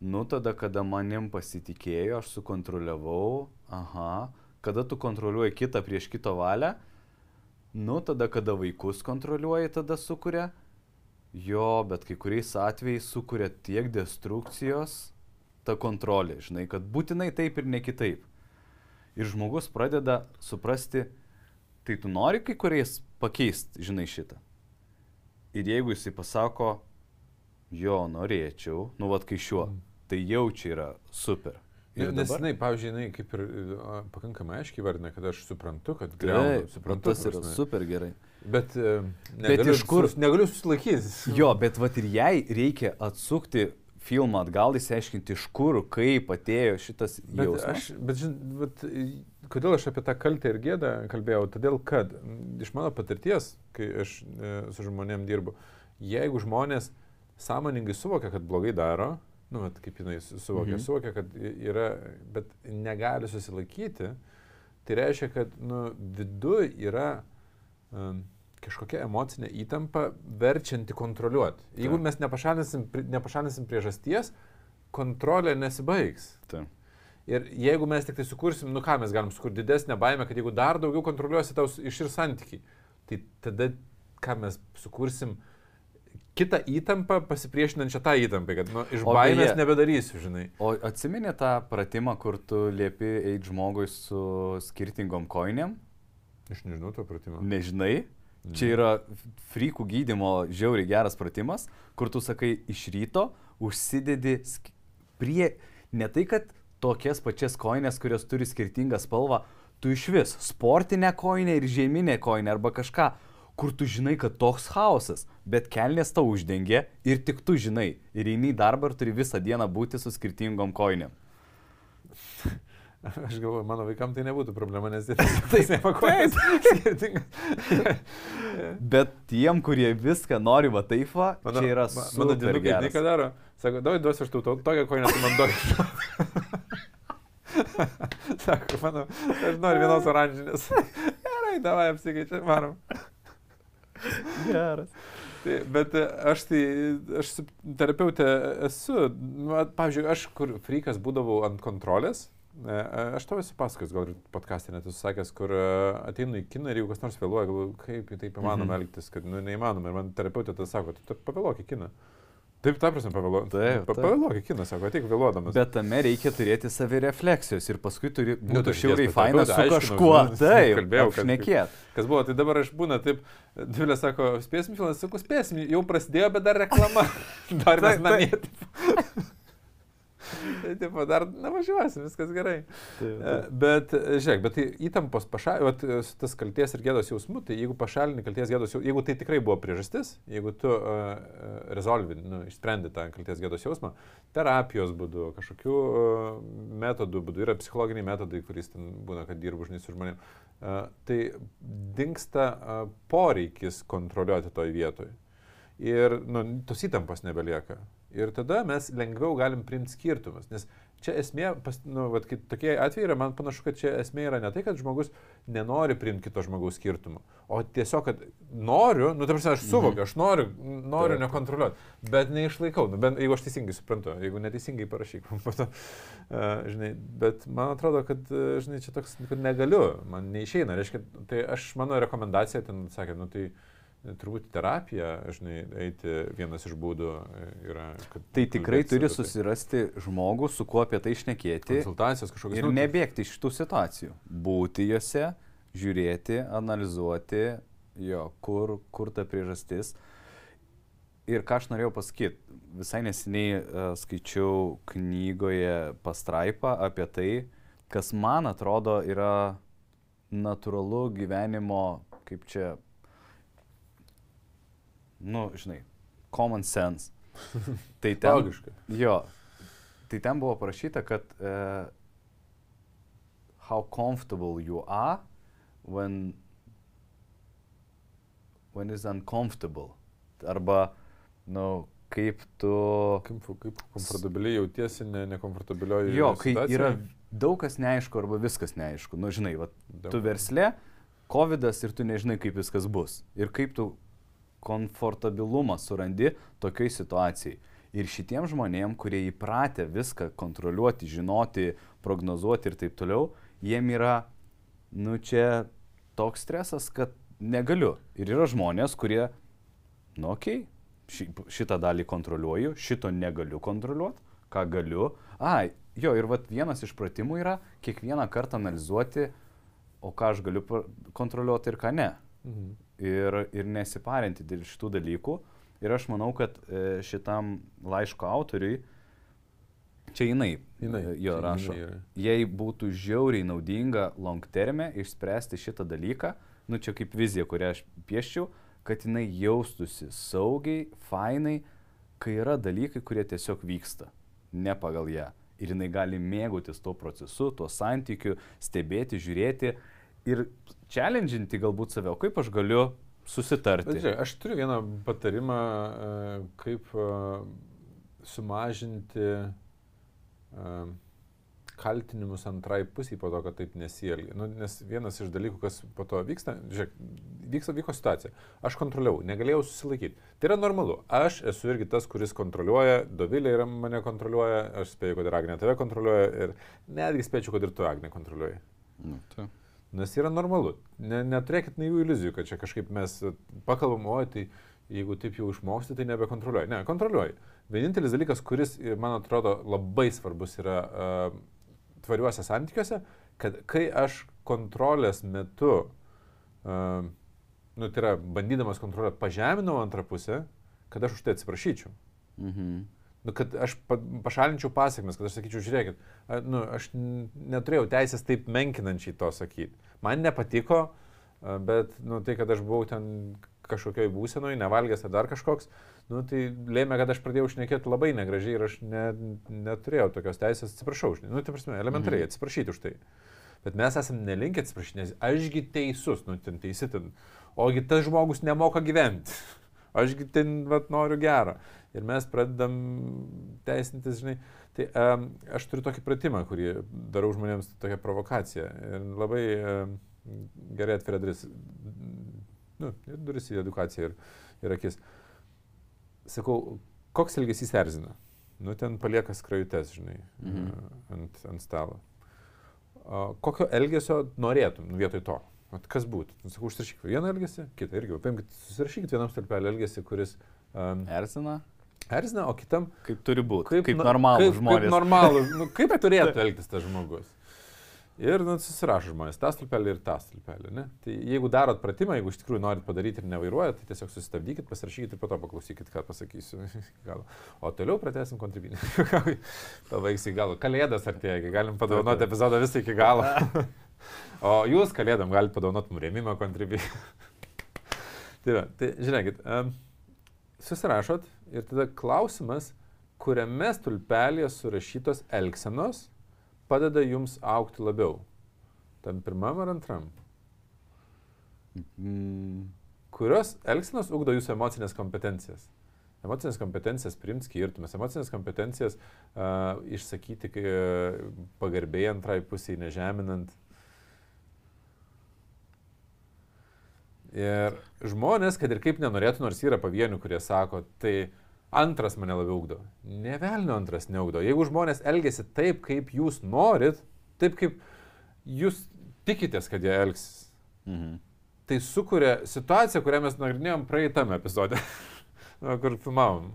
nu tada, kada manim pasitikėjo, aš sukontroliavau, aha, kada tu kontroliuoji kitą prieš kito valią, nu tada, kada vaikus kontroliuoji, tada sukuria, jo, bet kai kuriais atvejais sukuria tiek destrukcijos, ta kontrolė, žinai, kad būtinai taip ir ne kitaip. Ir žmogus pradeda suprasti, tai tu nori kai kuriais pakeisti, žinai, šitą. Ir jeigu jisai pasako, jo, norėčiau, nu vad kai šiuo, tai jau čia yra super. Ir Nes, dabar- žinai, pavyzdžiui, jinai kaip ir a, pakankamai aiškiai vardina, kad aš suprantu, kad Taip, griaunu, suprantu. tas ta yra prasme. super gerai. Bet, e, negaliu, iš kur- sus- negaliu susilaikyti. Jo, bet vat ir jai reikia atsukti filmą atgal, įsiaiškinti, iš kur, kaip atėjo šitas Bet, jausmas. aš, bet žin, bet, kodėl aš apie tą kaltę ir gėdą kalbėjau? Todėl, kad iš mano patirties, kai aš e, su žmonėm dirbu, jeigu žmonės sąmoningai suvokia, kad blogai daro, nu, vat, kaip jinai su- suvokia, Mhm. suvokia, kad yra, bet negali susilaikyti, tai reiškia, kad nu, viduje yra um, kažkokia emocinė įtampa verčianti kontroliuoti. Jeigu mes nepašalinsim, nepašalinsim priežasties, kontrolė nesibaigs. Taip. Ir jeigu mes tik tai sukursim, nu ką mes galim sukurti didesnę baimę, kad jeigu dar daugiau kontroliuosi tau išir santykiai, tai tada ką mes sukursim kitą įtampą pasipriešinančią tą įtampą, kad nu, iš O baimės beje- nebedarysiu, žinai. O atsiminė tą pratimą, kur tu liepi eiti žmogui su skirtingom koinėm? Aš nežinau to pratimo. Nežinai. Čia yra frykų gydimo žiauriai geras pratimas, kur tu sakai iš ryto užsidedi prie, ne tai kad tokias pačias koinės, kurios turi skirtingą spalvą, tu iš vis sportinę koinę ir žieminę koinę arba kažką, kur tu žinai, kad toks chaosas, bet kelnės tau uždengia ir tik tu žinai. Ir eini į darbą ir turi visą dieną būti su skirtingom koinėm. Aš galvoju, mano vaikam tai nebūtų problema, nes jie taip nepakojas. Bet tiem, kurie viską nori va taip, va, Mano, čia yra ma- mano dinukai, žinai, ką daro? Sako, davai duosiu aš tau to- tokią koinę, tu man duok. Sako, mano, aš noriu vienos oranžinės. Gerai, davai apsikeičiam, varom. Geras. Tai, bet e, aš tai, aš terapeutė esu, nu, pavyzdžiui, aš kur frikas būdavau ant kontrolės, aš tau esu pasakojęs, gal ir podcast'e net esu sakęs, kur e, ateinu į kiną ir jeigu kas nors vėluoja, galvoju, kaip taip įmanoma Mhm. elgtis, kad nu, neįmanoma. Ir man terapeutė tas sako, tu pavėluok į kiną. Taip, ta prasme, pavėluok. Taip, taip. Pavėluok į kiną, sako, ateik vėluodamas. Bet tame reikia turėti savirefleksijos ir paskui turi Nu, būti tai aš šiauriai faina su terapeute kažkuo. aiškinausi, Taip, kalbėjau, šnekėt. Kas buvo, tai dabar aš būna taip, Dvilė sako, spėsim filmas, sakau, spėsim, jau prasidėjo, bet dar reklama. dar mes namie. Tai tipo, dar nevažiuosim, viskas gerai. Taip, E, taip. Bet, e, žiūrėk, bet tai įtampos pašalinti, tas kalties ir gėdos jausmų, tai jeigu pašalini kalties gėdos jausmų, jeigu tai tikrai buvo priežastis, jeigu tu uh, rezolvi, nu, išsprendi tą kalties gėdos jausmą, terapijos būdu, kažkokiu uh, metodų būdu, yra psichologiniai metodai, kuriais ten būna, kad dirbu žinai su žmonėmis, uh, tai dinksta uh, poreikis kontroliuoti toj vietoj. Ir nu, tos įtampos nebelieka. Ir tada mes lengviau galim priimti skirtumus. Nes čia esmė, pas, nu, vat, tokie atvejai yra, man panašu, kad čia esmė yra ne tai, kad žmogus nenori priimti kito žmogaus skirtumų, o tiesiog, kad noriu, nu, ta prasme, aš suvokiu, aš noriu, noriu nekontroliuoti, bet neišlaikau, nu, bent jeigu aš teisingai suprantu, jeigu neteisingai parašyk, po to, uh, žinai, bet man atrodo, kad, uh, žinai, čia toks, kad negaliu, man neišeina, reiškia, tai aš, mano rekomendacija ten sakė, nu, tai turbūt terapija, žinai, eiti vienas iš būdų e, yra. Tai tikrai turi tai. susirasti žmogų, su kuo apie tai išnekėti Konsultacijos kažkokios. ir nebėgti iš šitų situacijų. Būti juose, žiūrėti, analizuoti, jo, kur, kur ta priežastis. Ir ką aš norėjau pasakyti, visai neseniai uh, skaičiau knygoje pastraipą apie tai, kas man atrodo yra natūralu gyvenimo, kaip čia, nu, žinai, common sense. Tai ten, Logiška. jo, tai ten buvo parašyta, kad uh, how comfortable you are when, when is uncomfortable. Arba, nu, kaip tu... Kaip, kaip komfortabiliai jautiesi, ne, nekomfortabilioji. Jo, kai situacijoje? yra daug kas neaišku arba viskas neaišku. Nu, žinai, va, Daug. tu verslė, COVID ir tu nežinai, kaip viskas bus. Ir kaip tu komfortabilumą surandi tokiai situacijai. Ir šitiem žmonėm, kurie įpratę viską kontroliuoti, žinoti, prognozuoti ir taip toliau, jiem yra, nu čia toks stresas, kad negaliu. Ir yra žmonės, kurie, nu okei, okay, šitą dalį kontroliuoju, šito negaliu kontroliuoti, ką galiu. Ai, jo, ir vat vienas iš pratimų yra kiekvieną kartą analizuoti, o ką aš galiu kontroliuoti ir ką ne. Mhm. Ir, ir nesiparinti dėl šitų dalykų. Ir aš manau, kad e, šitam laiško autoriui, čia jinai, Jinai, e, jo čia rašo, jinai jei būtų žiauriai naudinga long terme išspręsti šitą dalyką, nu čia kaip vizija, kurią aš pieščiau, kad jinai jaustųsi saugiai, fainai, kai yra dalykai, kurie tiesiog vyksta, ne pagal ją. Ir jinai gali mėgautis tuo procesu, tuo santykiu, stebėti, žiūrėti ir challenginti galbūt save, o kaip aš galiu Bet susitarti. žiūrėk, aš turiu vieną patarimą, e, kaip e, sumažinti e, kaltinimus antrai pusiai po to, kad taip nesielgia. Nu, nes vienas iš dalykų, kas po to vyksta, žiūrėk, vyksta, vyko situacija. Aš kontroliavau, negalėjau susilaikyti. Tai yra normalu. Aš esu irgi tas, kuris kontroliuoja, Dovilė yra mane kontroliuoja, aš spėju, kad ir Agnė tave kontroliuoja ir netgi spėčiau, kad ir tu Agnė kontroliuoji. Nu, tai. Nes yra normalu. Ne, neturėkit naivių iliuzijų, kad čia kažkaip mes pakalbam, o tai jeigu taip jau išmoksti, tai nebekontroliuoji. Ne, kontroliuoji. Vienintelis dalykas, kuris, man atrodo, labai svarbus yra uh, tvariuose santykiuose, kad kai aš kontrolės metu, uh, nu tai yra bandydamas kontroliuoti, pažeminau antrą pusę, kad aš už tai atsiprašyčiau. Mhm. Nu, kad aš pa, pašalinčiau pasiekmes, kad aš sakyčiau, žiūrėkit, nu, aš neturėjau teisės taip menkinančiai to sakyti. Man nepatiko, bet nu, tai, kad aš buvau ten kažkokioj būsenoje, nevalgęs ar dar kažkoks, nu, tai lėmė, kad aš pradėjau šnekėti labai negražiai ir aš ne, neturėjau tokios teisės, atsiprašau, nu, tai prasme, elementariai Mhm. atsiprašyti už tai. Bet mes esame nelinkę atsiprašyti, nes ašgi teisus, nu, ten teisi, ten, ogi tas žmogus nemoka gyventi. Ašgi ten, vat, noriu gerą. Ir mes pradedam teisintis, žinai. Tai um, aš turiu tokį pratimą, kurį darau žmonėms tokią provokaciją. Ir labai um, gerai atveria duris. Nu, ir duris į edukaciją ir, ir akis. Sakau, koks elgesys erzina? Nu, ten palieka skrajutes, žinai, Mhm. ant, ant stalo. O, kokio elgesio norėtum vietoj to? Vat kas būtų? Nu, sakau, užsirašyk vieną elgesį, kitą irgi. Paimkit, susirašykit vienam stulpelį elgesį, kuris um, Erzina, erzina, o kitam kaip turi būti, kaip, kaip normalų žmonės. Kaip normalų, nu, kaip turėtų elgtis tas žmogus. Ir nu, susirašo žmonės tą stulpelį ir tą stulpelį. Ne? Tai jeigu darot pratimą, jeigu iš tikrųjų norit padaryti ir nevairuojat, tai tiesiog sustabdykit, pasirašykit ir po to paklausykit, ką pasakysiu. Gal. O toliau pratęsim kontribinį. Pabaigs į galą. Kalėdas artėja, galim padovanoti epizodą visą iki galo. O jūs kalėdam galite padovanoti mums rėmimą kontribinį. tai, va, tai žiūrėkit, um, susirašot ir tada klausimas, kuriame stulpelėje surašytos elgsenos padeda jums aukti labiau? Tam pirmam ar antram? Mm, Kurios elgsenos ugdo jūsų emocinės kompetencijas? Emocinės kompetencijas priimti skirtumus, emocinės kompetencijas uh, išsakyti uh, pagarbiai antrai pusiai, nežeminant. Ir žmonės, kad ir kaip nenorėtų, nors yra pavienių, kurie sako, tai antras mane labiau ugdo. Nevelnio antras neugdo. Jeigu žmonės elgesi taip, kaip jūs norit, taip kaip jūs tikitės, kad jie elgsis, mhm. tai sukuria situaciją, kurią mes nagrinėjom praeitame epizode, kur filmavom,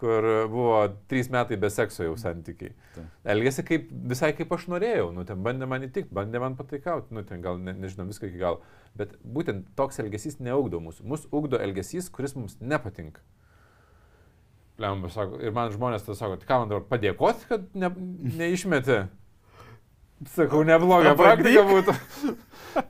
kur buvo trys metai be sekso jau santykiai. Taip. Elgėsi kaip, visai kaip aš norėjau, nu, ten bandė man įtikti, bandė man pataikauti, nu, ten gal ne, nežinau viską iki galo, bet būtent toks elgesys neugdo mūsų, mūsų ugdo elgesys, kuris mums nepatinka. Lemba sako, ir man žmonės tada sako, tai ką man dabar padėkoti, kad ne, neišmeti. Sakau, nebloga praktika būtų.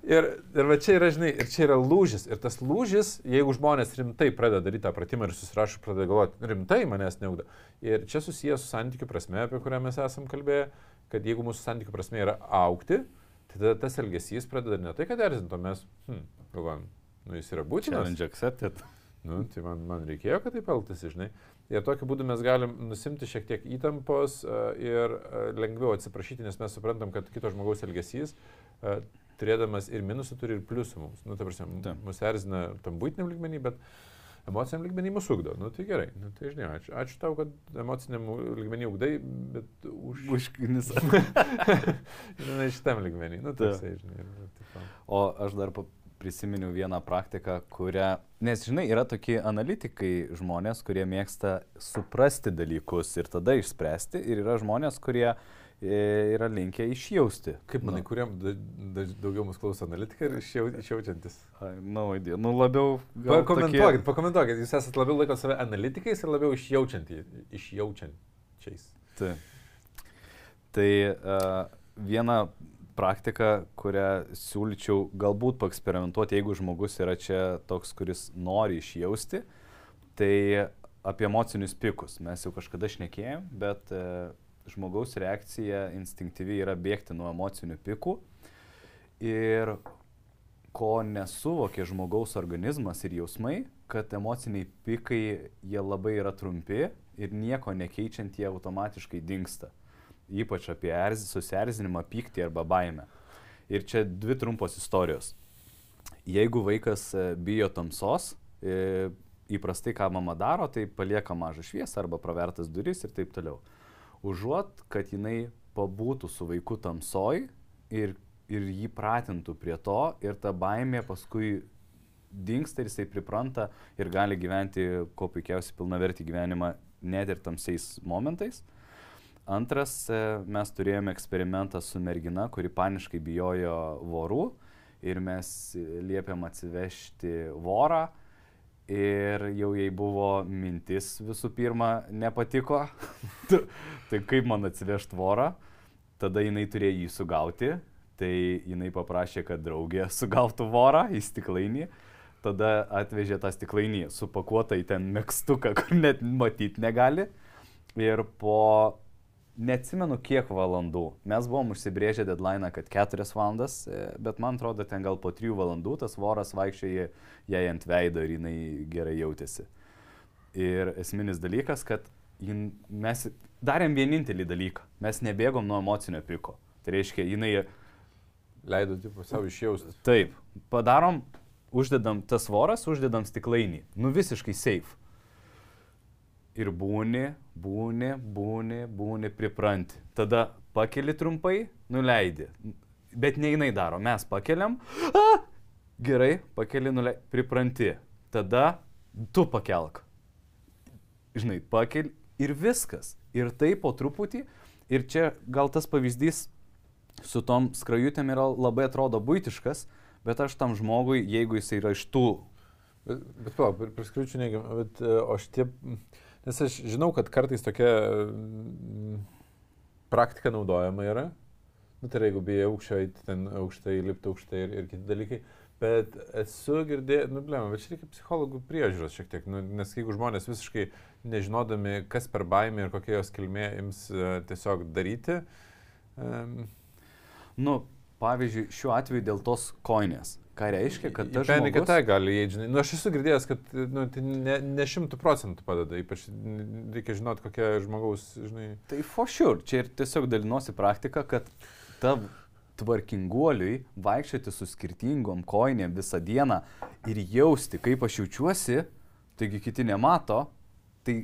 Ir, ir va čia yra, žinai, ir čia yra lūžis. Ir tas lūžis, jeigu žmonės rimtai pradeda daryti tą pratimą ir susirašo, pradeda galvoti, rimtai manęs neugda. Ir čia susijęs su santykių prasme, apie kurią mes esam kalbėję, kad jeigu mūsų santykių prasme yra aukti, tai tada tas elgesys pradeda ne tai, kad erzinto, mes, hm, galvojam, nu jis yra būtinas. Challenge accepted. Nu, tai man, man reikėjo, kad taip elgtasi, žinai. Ir tokiu būdu mes galim nusimti šiek tiek įtampos uh, ir uh, lengviau atsiprašyti, nes mes suprantam, kad kito žmogaus elgesys, uh, turėdamas ir minusų, turi ir pliusų mums. Nu, ta prasme, Taip. mus erzina tam būtiniam lygmenį, bet emociniam lygmenį mus ugdo. Nu, tai gerai. Nu, tai žinai, ačiū, ačiū tau, kad emociniam lygmenį ugdai, bet už... Užkinis. žinai, šitam lygmenį. Nu, tai, žinai, ir, taip. O aš dar prisiminiau vieną praktiką, kurią, nes žinai, yra tokie analitikai žmonės, kurie mėgsta suprasti dalykus ir tada išspręsti, ir yra žmonės, kurie e, yra linkę išjausti. Kaip manai, nu, kuriam da, da, daugiau mūsų klauso analitikai ir išjau, išjaučiantis? ai, Nu, idėja. nu labiau... Pakomentuokit, tokie- pakomentuokit, jūs esate labiau laiko save analitikais ir labiau išjaučiančiais. Tai, tai uh, viena praktika, kurią siūlyčiau galbūt paeksperimentuoti, jeigu žmogus yra čia toks, kuris nori išjausti, tai apie emocinius pikus. Mes jau kažkada šnekėjom, bet uh, žmogaus reakcija instinktyviai yra bėgti nuo emocinių pikų. Ir ko nesuvokė žmogaus organizmas ir jausmai, kad emociniai pikai jie labai yra trumpi ir nieko nekeičiant jie automatiškai dinksta. Ypač apie erz, susierzinimą, pyktį arba baimę. Ir čia dvi trumpos istorijos. Jeigu vaikas e, bijo tamsos, e, įprastai ką mama daro, tai palieka mažą šviesą arba pravertas duris ir taip toliau. Užuot, kad jinai pabūtų su vaiku tamsoj ir, ir jį pratintų prie to ir ta baimė paskui dinksta ir jisai pripranta ir gali gyventi kuo puikiausiai pilnavertį gyvenimą net ir tamsiais momentais. Antras, e, mes turėjome eksperimentą su mergina, kuri paniškai bijojo vorų ir mes liepėm atsivežti vorą. Ir jau jai buvo mintis visų pirma nepatiko, tai kaip man atsivežti vorą, tada jinai turėjo jį sugauti, tai jinai paprašė, kad draugė sugautų vorą į stiklainį, tada atvežė tą stiklainį supakuotą į ten mėgstuką, kur net matyti negali. Ir po neatsimenu kiek valandų. Mes buvom užsibrėžę deadline, kad 4 valandas, e, bet man atrodo, ten gal po 3 valandų tas voras vaikščioja jai ant veido ir jinai gerai jautėsi. Ir esminis dalykas, kad jin, mes darėm vienintelį dalyką. Mes nebėgom nuo emocinio piko. Tai reiškia, jinai Leido, tipo, savo išjausti. Taip, padarom, uždedam tas voras, uždedam stiklainį. Nu visiškai safe. Ir būni, būni, būni, būni, pripranti. Tada pakeli trumpai, nuleidi. Bet ne jinai daro, mes pakeliam. A! Gerai, pakeli, nuleidi, pripranti. Tada tu pakelk. Žinai, pakeli ir viskas. Ir tai po truputį. Ir čia gal tas pavyzdys su tom skrajutėm yra labai atrodo būtiškas, bet aš tam žmogui, jeigu jis yra iš tų... Bet, bet palauk, prie skaičių neigiam, bet e, o šitie, nes aš žinau, kad kartais tokia mm, praktika naudojama yra, nu tai yra, jeigu bijai aukščio, eiti ten aukštai, lipti aukštai ir, ir kiti dalykai, bet esu girdėjęs, nu blema, bet čia reikia psichologų priežiūros šiek tiek, nu, nes jeigu žmonės visiškai nežinodami, kas per baimę ir kokia jos kilmė ims uh, tiesiog daryti, um, Nu, pavyzdžiui, šiuo atveju dėl tos koinės. Ką reiškia, kad tas žmogus... tai gali įeiti, žinai. Nu, aš esu girdėjęs, kad nu, tai ne, šimtų procentų padeda, ypač reikia žinoti, kokia žmogaus, žinai. Tai for sure, čia ir tiesiog dalinosi praktika, kad ta tvarkinguoliui vaikščioti su skirtingom koinėm visą dieną ir jausti, kaip aš jaučiuosi, taigi kiti nemato, tai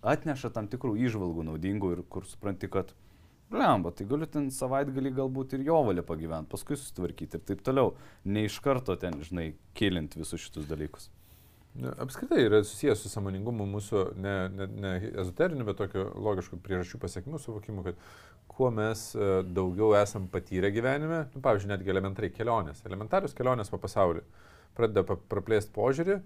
atneša tam tikrų išvalgų naudingų ir kur supranti, kad Blemba, tai galiu ten savaitgalį galbūt ir jo valia pagyventi, paskui susitvarkyti ir taip toliau. Ne iš karto ten, žinai, kilint visus šitus dalykus. Apskritai yra susijęs su samoningumu mūsų ne, ne, ne ezoteriniu, bet tokiu logišku priežasčių pasiekimų suvokimu, kad kuo mes e, daugiau esam patyrę gyvenime, nu, pavyzdžiui, netgi elementariai kelionės, elementarius kelionės po pasaulį, pradeda praplėsti požiūrį,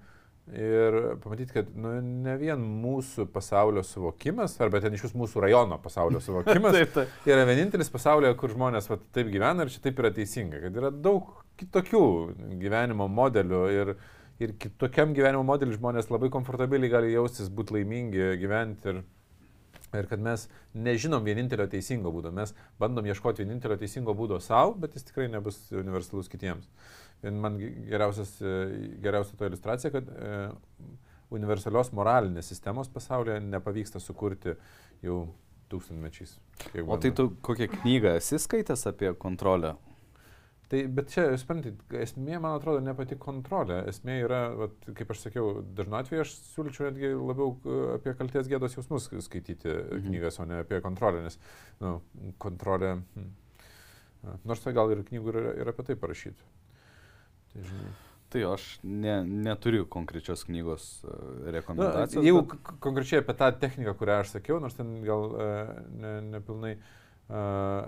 ir pamatyti, kad nu, ne vien mūsų pasaulio suvokimas, arba ten iš jūsų mūsų rajono pasaulio suvokimas taip, taip. yra vienintelis pasaulyje, kur žmonės va, taip gyvena ir čia taip yra teisinga, kad yra daug kitokių gyvenimo modelių ir, ir kitokiam gyvenimo modeliu žmonės labai komfortabiliai gali jaustis, būti laimingi, gyventi ir Ir kad mes nežinom vienintelio teisingo būdo, mes bandom ieškoti vienintelio teisingo būdo savo, bet jis tikrai nebus universalus kitiems. Man geriausia to iliustracija, kad e, universalios moralinės sistemos pasaulyje nepavyksta sukurti jau tūkstantmečiais. O tai tu kokią knygą esi skaitęs apie kontrolę? Tai, bet čia, suprantate, esmė, man atrodo, ne pati kontrolė. Esmė yra, vat, kaip aš sakiau, dažnu atveju aš siūlyčiau netgi labiau e, apie kalties gėdos jausmus skaityti mhm. knygas, o ne apie kontrolę, nes nu, kontrolė... Hmm. Nors tai gal ir knygų yra, yra apie tai parašyti. Tai, žinai. tai aš ne, neturiu konkrečios knygos uh, rekomendacijos. Na, jeigu bet... konkrečiai apie tą techniką, kurią aš sakiau, nors ten gal uh, ne, nepilnai. Uh,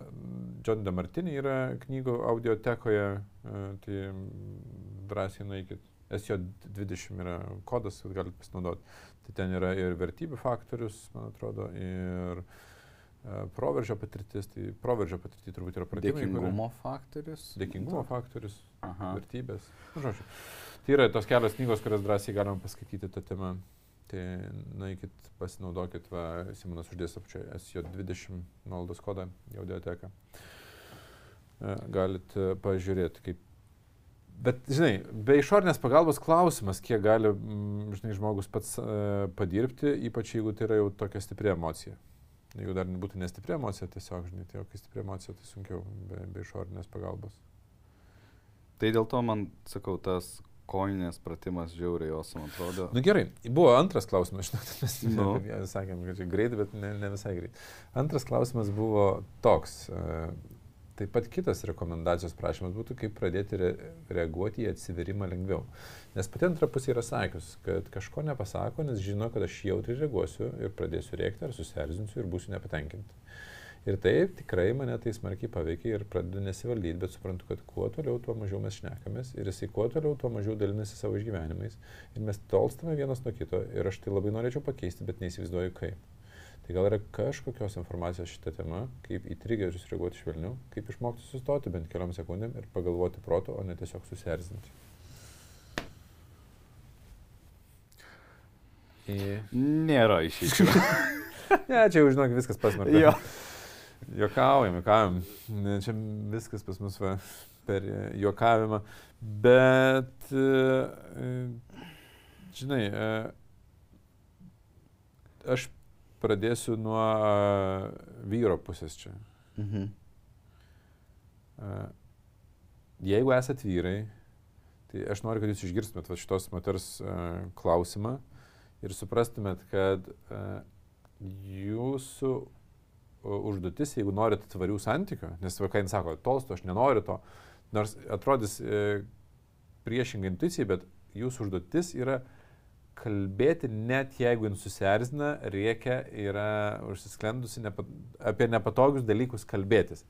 John DeMartini yra knygų audiotekoje, uh, tai drąsiai nueikit. SJ20 yra kodas, galite pasinaudoti. Tai ten yra ir vertybių faktorius, man atrodo, ir uh, Proveržio patirtis, tai proveržio patirtis turbūt yra pratimai. Dėkingumo kurie... faktorius. Dėkingumo faktorius, Aha. vertybės. Nu, žodžiu. Tai yra tos kelios knygos, kurias drąsiai galima paskaityti tą temą. Tai nueikit, pasinaudokit, va, Simonas uždės apčioje SJ20 nuolaidos kodą į audioteką. Galit pažiūrėti, kaip Bet, žinai, be išorinės pagalbos klausimas, kiek gali, žinai, žmogus pats uh, padirbti, ypač jeigu tai yra jau tokia stipri emocija. Jeigu dar būtų nestipri emocija, tiesiog, žinai, tai jau kai stipri emocija, tai sunkiau be, be išorinės pagalbos. Tai dėl to man, sakau, tas koinės pratimas žiauriai jos, man atrodo. Na nu, gerai, buvo antras klausimas, žinot, mes nu. sakėm, kad čia greit, bet ne, ne visai greit. Antras klausimas buvo toks. Uh, Taip pat kitas rekomendacijos prašymas būtų, kaip pradėti re reaguoti į atsiverimą lengviau. Nes pati antra pusė yra sakius, kad kažko nepasako, nes žino, kad aš jautriai reaguosiu ir pradėsiu rėkti ar susierzinsiu ir būsiu nepatenkinti. Ir taip tikrai mane tai smarkiai paveikia ir pradedu nesivaldyti, bet suprantu, kad kuo toliau, tuo mažiau mes šnekamės ir jisai kuo toliau, tuo mažiau dalinasi savo išgyvenimais. Ir mes tolstame vienas nuo kito ir aš tai labai norėčiau pakeisti, bet neįsivaizduoju kaip. Tai gal yra kažkokios informacijos šitą temą, kaip į trigerius reaguoti švelniau, kaip išmokti sustoti bent keliom sekundėm ir pagalvoti proto, o ne tiesiog susierzinti. Į... Nėra išeičių. ne, čia jau žinok, viskas pasmerkta. Jo. Jokaujam, jokaujam. Čia viskas pas mus va, per jokavimą. Bet, e, žinai, e, aš pradėsiu nuo vyro pusės čia. Mhm. Jeigu esat vyrai, tai aš noriu, kad jūs išgirstumėt šitos moters klausimą ir suprastumėt, kad jūsų užduotis, jeigu norite tvarių santykių, nes va, ką jis sako, tolsto, aš nenoriu to, nors atrodys e, priešingai intuicijai, bet jūsų užduotis yra kalbėti, net jeigu jis susierzina, reikia, yra užsisklendusi nepa, apie nepatogius dalykus kalbėtis.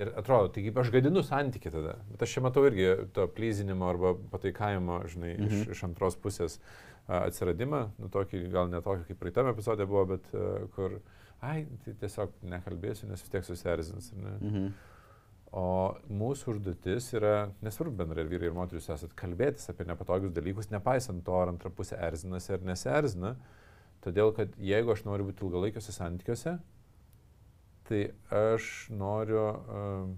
Ir atrodo, tai kaip aš gadinu santyki tada. Bet aš čia matau irgi to plyzinimo arba pataikavimo, žinai, mhm. iš, iš antros pusės a, atsiradimą, nu tokį, gal ne tokį kaip praeitame epizode buvo, bet a, kur, ai, tai tiesiog nekalbėsiu, nes vis tiek susierzins. Mhm. O mūsų užduotis yra, nesvarbu bendrai ir vyrai ir moteris esat, kalbėtis apie nepatogius dalykus, nepaisant to, ar antra pusė erzinasi ar neserzina. Todėl, kad jeigu aš noriu būti ilgalaikiuose santykiuose, tai aš noriu uh,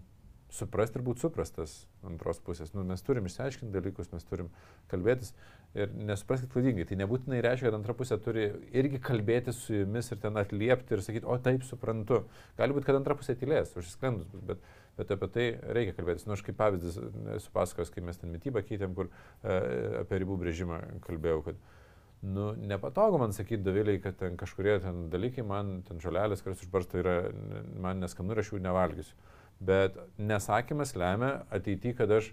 suprasti ir būti suprastas antros pusės. Nu, mes turim išsiaiškinti dalykus, mes turim kalbėtis ir nesupraskite klaidingai. Tai nebūtinai reiškia, kad antra pusė turi irgi kalbėti su jumis ir ten atliepti ir sakyti, o taip suprantu. Gali būti, kad antra pusė tylės, užsisklendus, bet, bet apie tai reikia kalbėtis. Nu, aš kaip pavyzdys esu pasakojęs, kai mes ten mytybą keitėm, kur e, apie ribų brėžimą kalbėjau, kad nu, nepatogu man sakyti daviliai, kad ten kažkurie ten dalykai, man ten žolelės, kurios išbarsto, yra, man neskanu ir aš jų nevalgysiu. Bet nesakymas lemia ateityje, kad aš,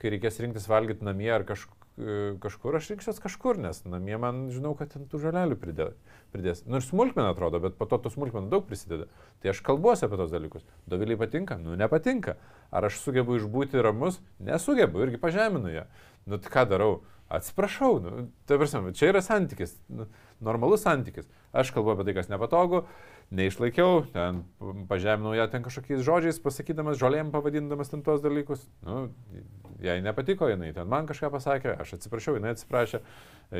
kai reikės rinktis valgyti namie ar kažkur, kažkur aš rinksiuos kažkur, nes namie man žinau, kad ten tų žolelių pridė, pridės. Nors nu, smulkmena atrodo, bet po to tų smulkmenų daug prisideda. Tai aš kalbuosi apie tos dalykus. Doviliai patinka? Nu, nepatinka. Ar aš sugebu išbūti ramus? Nesugebu, irgi pažeminu ją. Nu, tai ką darau? Atsiprašau, nu, tai prasme, čia yra santykis, nu, normalus santykis. Aš kalbu apie tai, kas nepatogu, neišlaikiau, ten pažeminau ją ten kažkokiais žodžiais, pasakydamas, žolėm pavadindamas ten tuos dalykus. Nu, jai nepatiko, jinai ten man kažką pasakė, aš atsiprašau, jinai atsiprašė,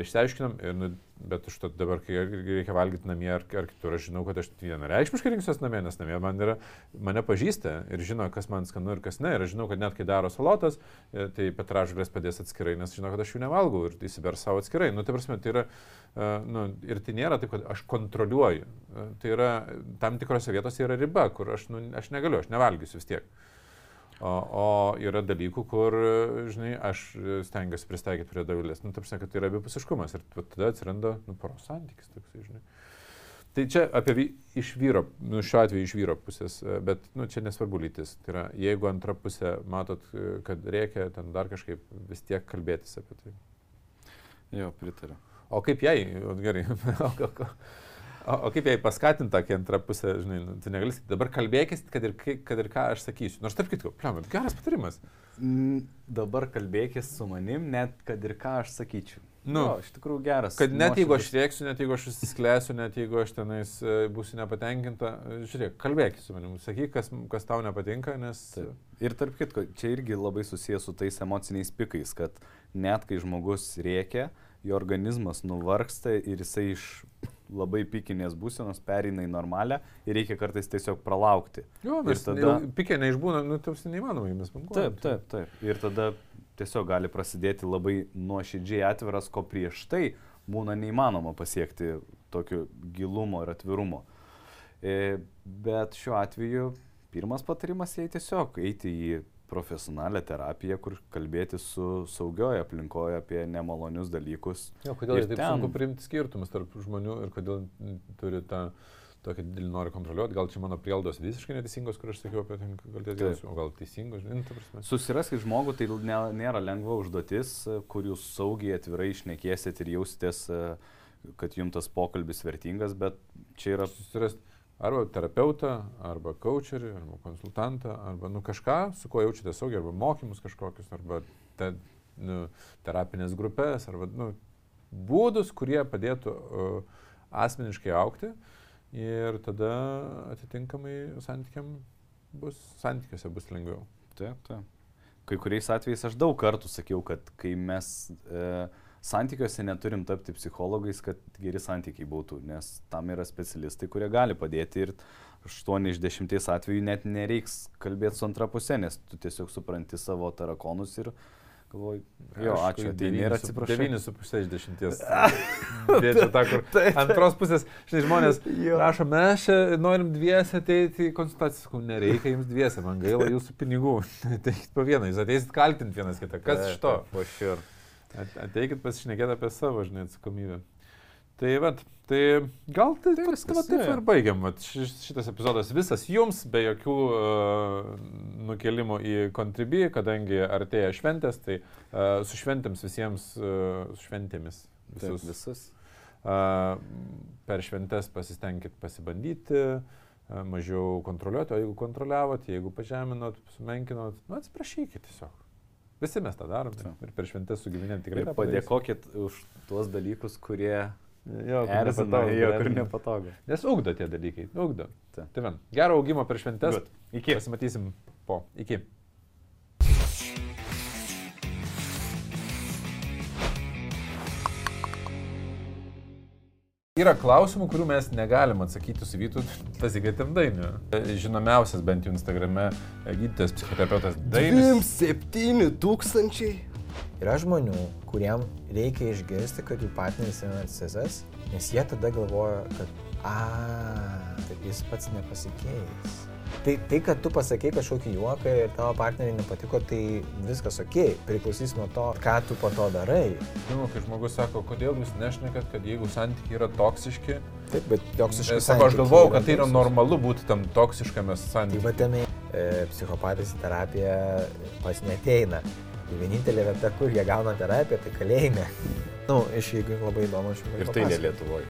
išsiaiškinom, ir, nu, bet to dabar, kai reikia valgyti namie ar, ar kitur, aš žinau, kad aš vienareikšmiškai rinksiuosi namie, nes namie man yra, mane pažįsta ir žino, kas man skanu ir kas ne. Ir aš žinau, kad net kai daro salotas, e, tai petražalės padės atskirai, nes žino, kad aš jų nevalgau ir įsiber savo atskirai. Nu, tai prasme, tai yra, uh, nu, ir tai nėra taip, kad aš kontroliuoju. Uh, tai yra, tam tikrose vietose yra riba, kur aš, nu, aš negaliu, aš nevalgysiu vis tiek. O, o yra dalykų, kur, žinai, aš stengiuosi pristaikyti prie davilės. Nu, taip sakant, tai yra abipusiškumas ir tada atsiranda, nu, poros santykis toksai, žinai. Tai čia apie iš vyro, nu, šiuo atveju iš vyro pusės, bet, nu, čia nesvarbu lytis. Tai yra, jeigu antra pusė matot, kad reikia ten dar kažkaip vis tiek kalbėtis apie tai. Jo, pritariu. O kaip jai, gerai, O, o kaip jai paskatinti tą antrą pusę, žinai, nu, tu negali sakyti, dabar kalbėkis, kad ir, kad ir ką aš sakysiu. Nors tarp kitko, pliam, geras patarimas. Mm, dabar kalbėkis su manim, net kad ir ką aš sakyčiau. Nu, o, iš tikrųjų geras. Kad net jeigu aš rėksiu, net jeigu aš įsisklėsiu, net jeigu aš tenais e, būsiu nepatenkinta, žiūrėk, kalbėkis su manim, sakyk, kas, kas tau nepatinka, nes... Taip. Ir tarp kitko, čia irgi labai susijęs su tais emociniais pikais, kad net kai žmogus rėkia, jo organizmas nuvargsta ir jisai iš labai pikinės būsenos pereina į normalią ir reikia kartais tiesiog pralaukti. Jo, ir tada... Pikė neišbūna, nu, tarsi neįmanoma jomis bankuoti. Taip, taip, taip. Ir tada tiesiog gali prasidėti labai nuoširdžiai atviras, ko prieš tai būna neįmanoma pasiekti tokio gilumo ir atvirumo. E, bet šiuo atveju pirmas patarimas jai tiesiog eiti į profesionalią terapiją, kur kalbėti su saugioje aplinkoje apie nemalonius dalykus. Jo, kodėl taip ten... sunku priimti skirtumus tarp žmonių ir kodėl turi tą tokį didelį nori kontroliuoti, gal čia mano prieldos visiškai neteisingos, kur aš sakiau apie ten jausmą, o gal teisingos, žinai, ta prasme. Susiraskit žmogų, tai ne, nėra lengva užduotis, kur jūs saugiai atvirai išnekėsit ir jausitės, kad jums tas pokalbis vertingas, bet čia yra... Susirasti arba terapeutą, arba coacherį, arba konsultantą, arba nu, kažką, su kuo jaučiate saugiai, arba mokymus kažkokius, arba te, nu, terapinės grupės, arba nu, būdus, kurie padėtų uh, asmeniškai aukti ir tada atitinkamai santykiam bus, santykiuose bus lengviau. Taip, taip. Kai kuriais atvejais aš daug kartų sakiau, kad kai mes e, santykiuose neturim tapti psichologais, kad geri santykiai būtų, nes tam yra specialistai, kurie gali padėti ir 8 iš 10 atvejų net nereiks kalbėti su antra pusė, nes tu tiesiog supranti savo tarakonus ir galvoju, jo, ačiū, tai nėra atsiprašau. 9,5 iš 10. Dėčiau tą, kur antros pusės, žinai, žmonės rašo, mes čia norim dviese ateiti į konsultaciją, sakau, nereikia jums dviese, man gaila jūsų pinigų, ateikit po vieną, jūs ateisit kaltinti vienas kitą, kas iš to? Po šiur. Ateikit pasišnekėti apie savo, žinai, atsakomybę. Tai vad, tai gal tai, tai viskas, va, taip ir baigiam. Vat, šitas epizodas visas jums, be jokių uh, nukelimų į kontribį, kadangi artėja šventės, tai uh, su šventėms visiems, uh, su šventėmis visus. Taip, visus. Uh, per šventės pasistengit pasibandyti, e, mažiau kontroliuoti, o jeigu kontroliavot, jeigu pažeminot, sumenkinot, nu atsiprašykit tiesiog. Visi mes tą darom Taip. ir per šventės su gyvenėm tikrai Ir padėkokit už tuos dalykus, kurie Jo, kur erzina, jo, kur nepatogu. Nes ugdo tie dalykai, ugdo. Ta. Tai man, gero augimo per. Good. Iki. Pasimatysim po. Iki. Yra klausimų, kurių mes negalim atsakyti su Vytu Tazikėtim Dainiu. Žinomiausias bent jau Instagrame gydytojas psichoterapeutas Dainis. 27 tūkstančiai. Yra žmonių, kuriem reikia išgirsti, kad jų partneris yra narcizas, nes jie tada galvoja, kad, a, taip jis pats nepasikeis. Tai, tai, kad tu pasakei kažkokį juoką ir tavo partneriai nepatiko, tai viskas ok, priklausys nuo to, ką tu po to darai. Nu, kai žmogus sako, kodėl jūs nešnekat, kad jeigu santykiai yra toksiški, Taip, bet toksiškas. Sako, aš galvojau, kad tai yra normalu būti tam toksiškame Tai santykiu. va tenai e, psichopatas į terapiją pas neteina. Ir vienintelė vieta, kur jie gauna terapiją, tai kalėjime. Na, nu, iš jeigu labai įdomu, aš jums Ir tai ne Lietuvoje.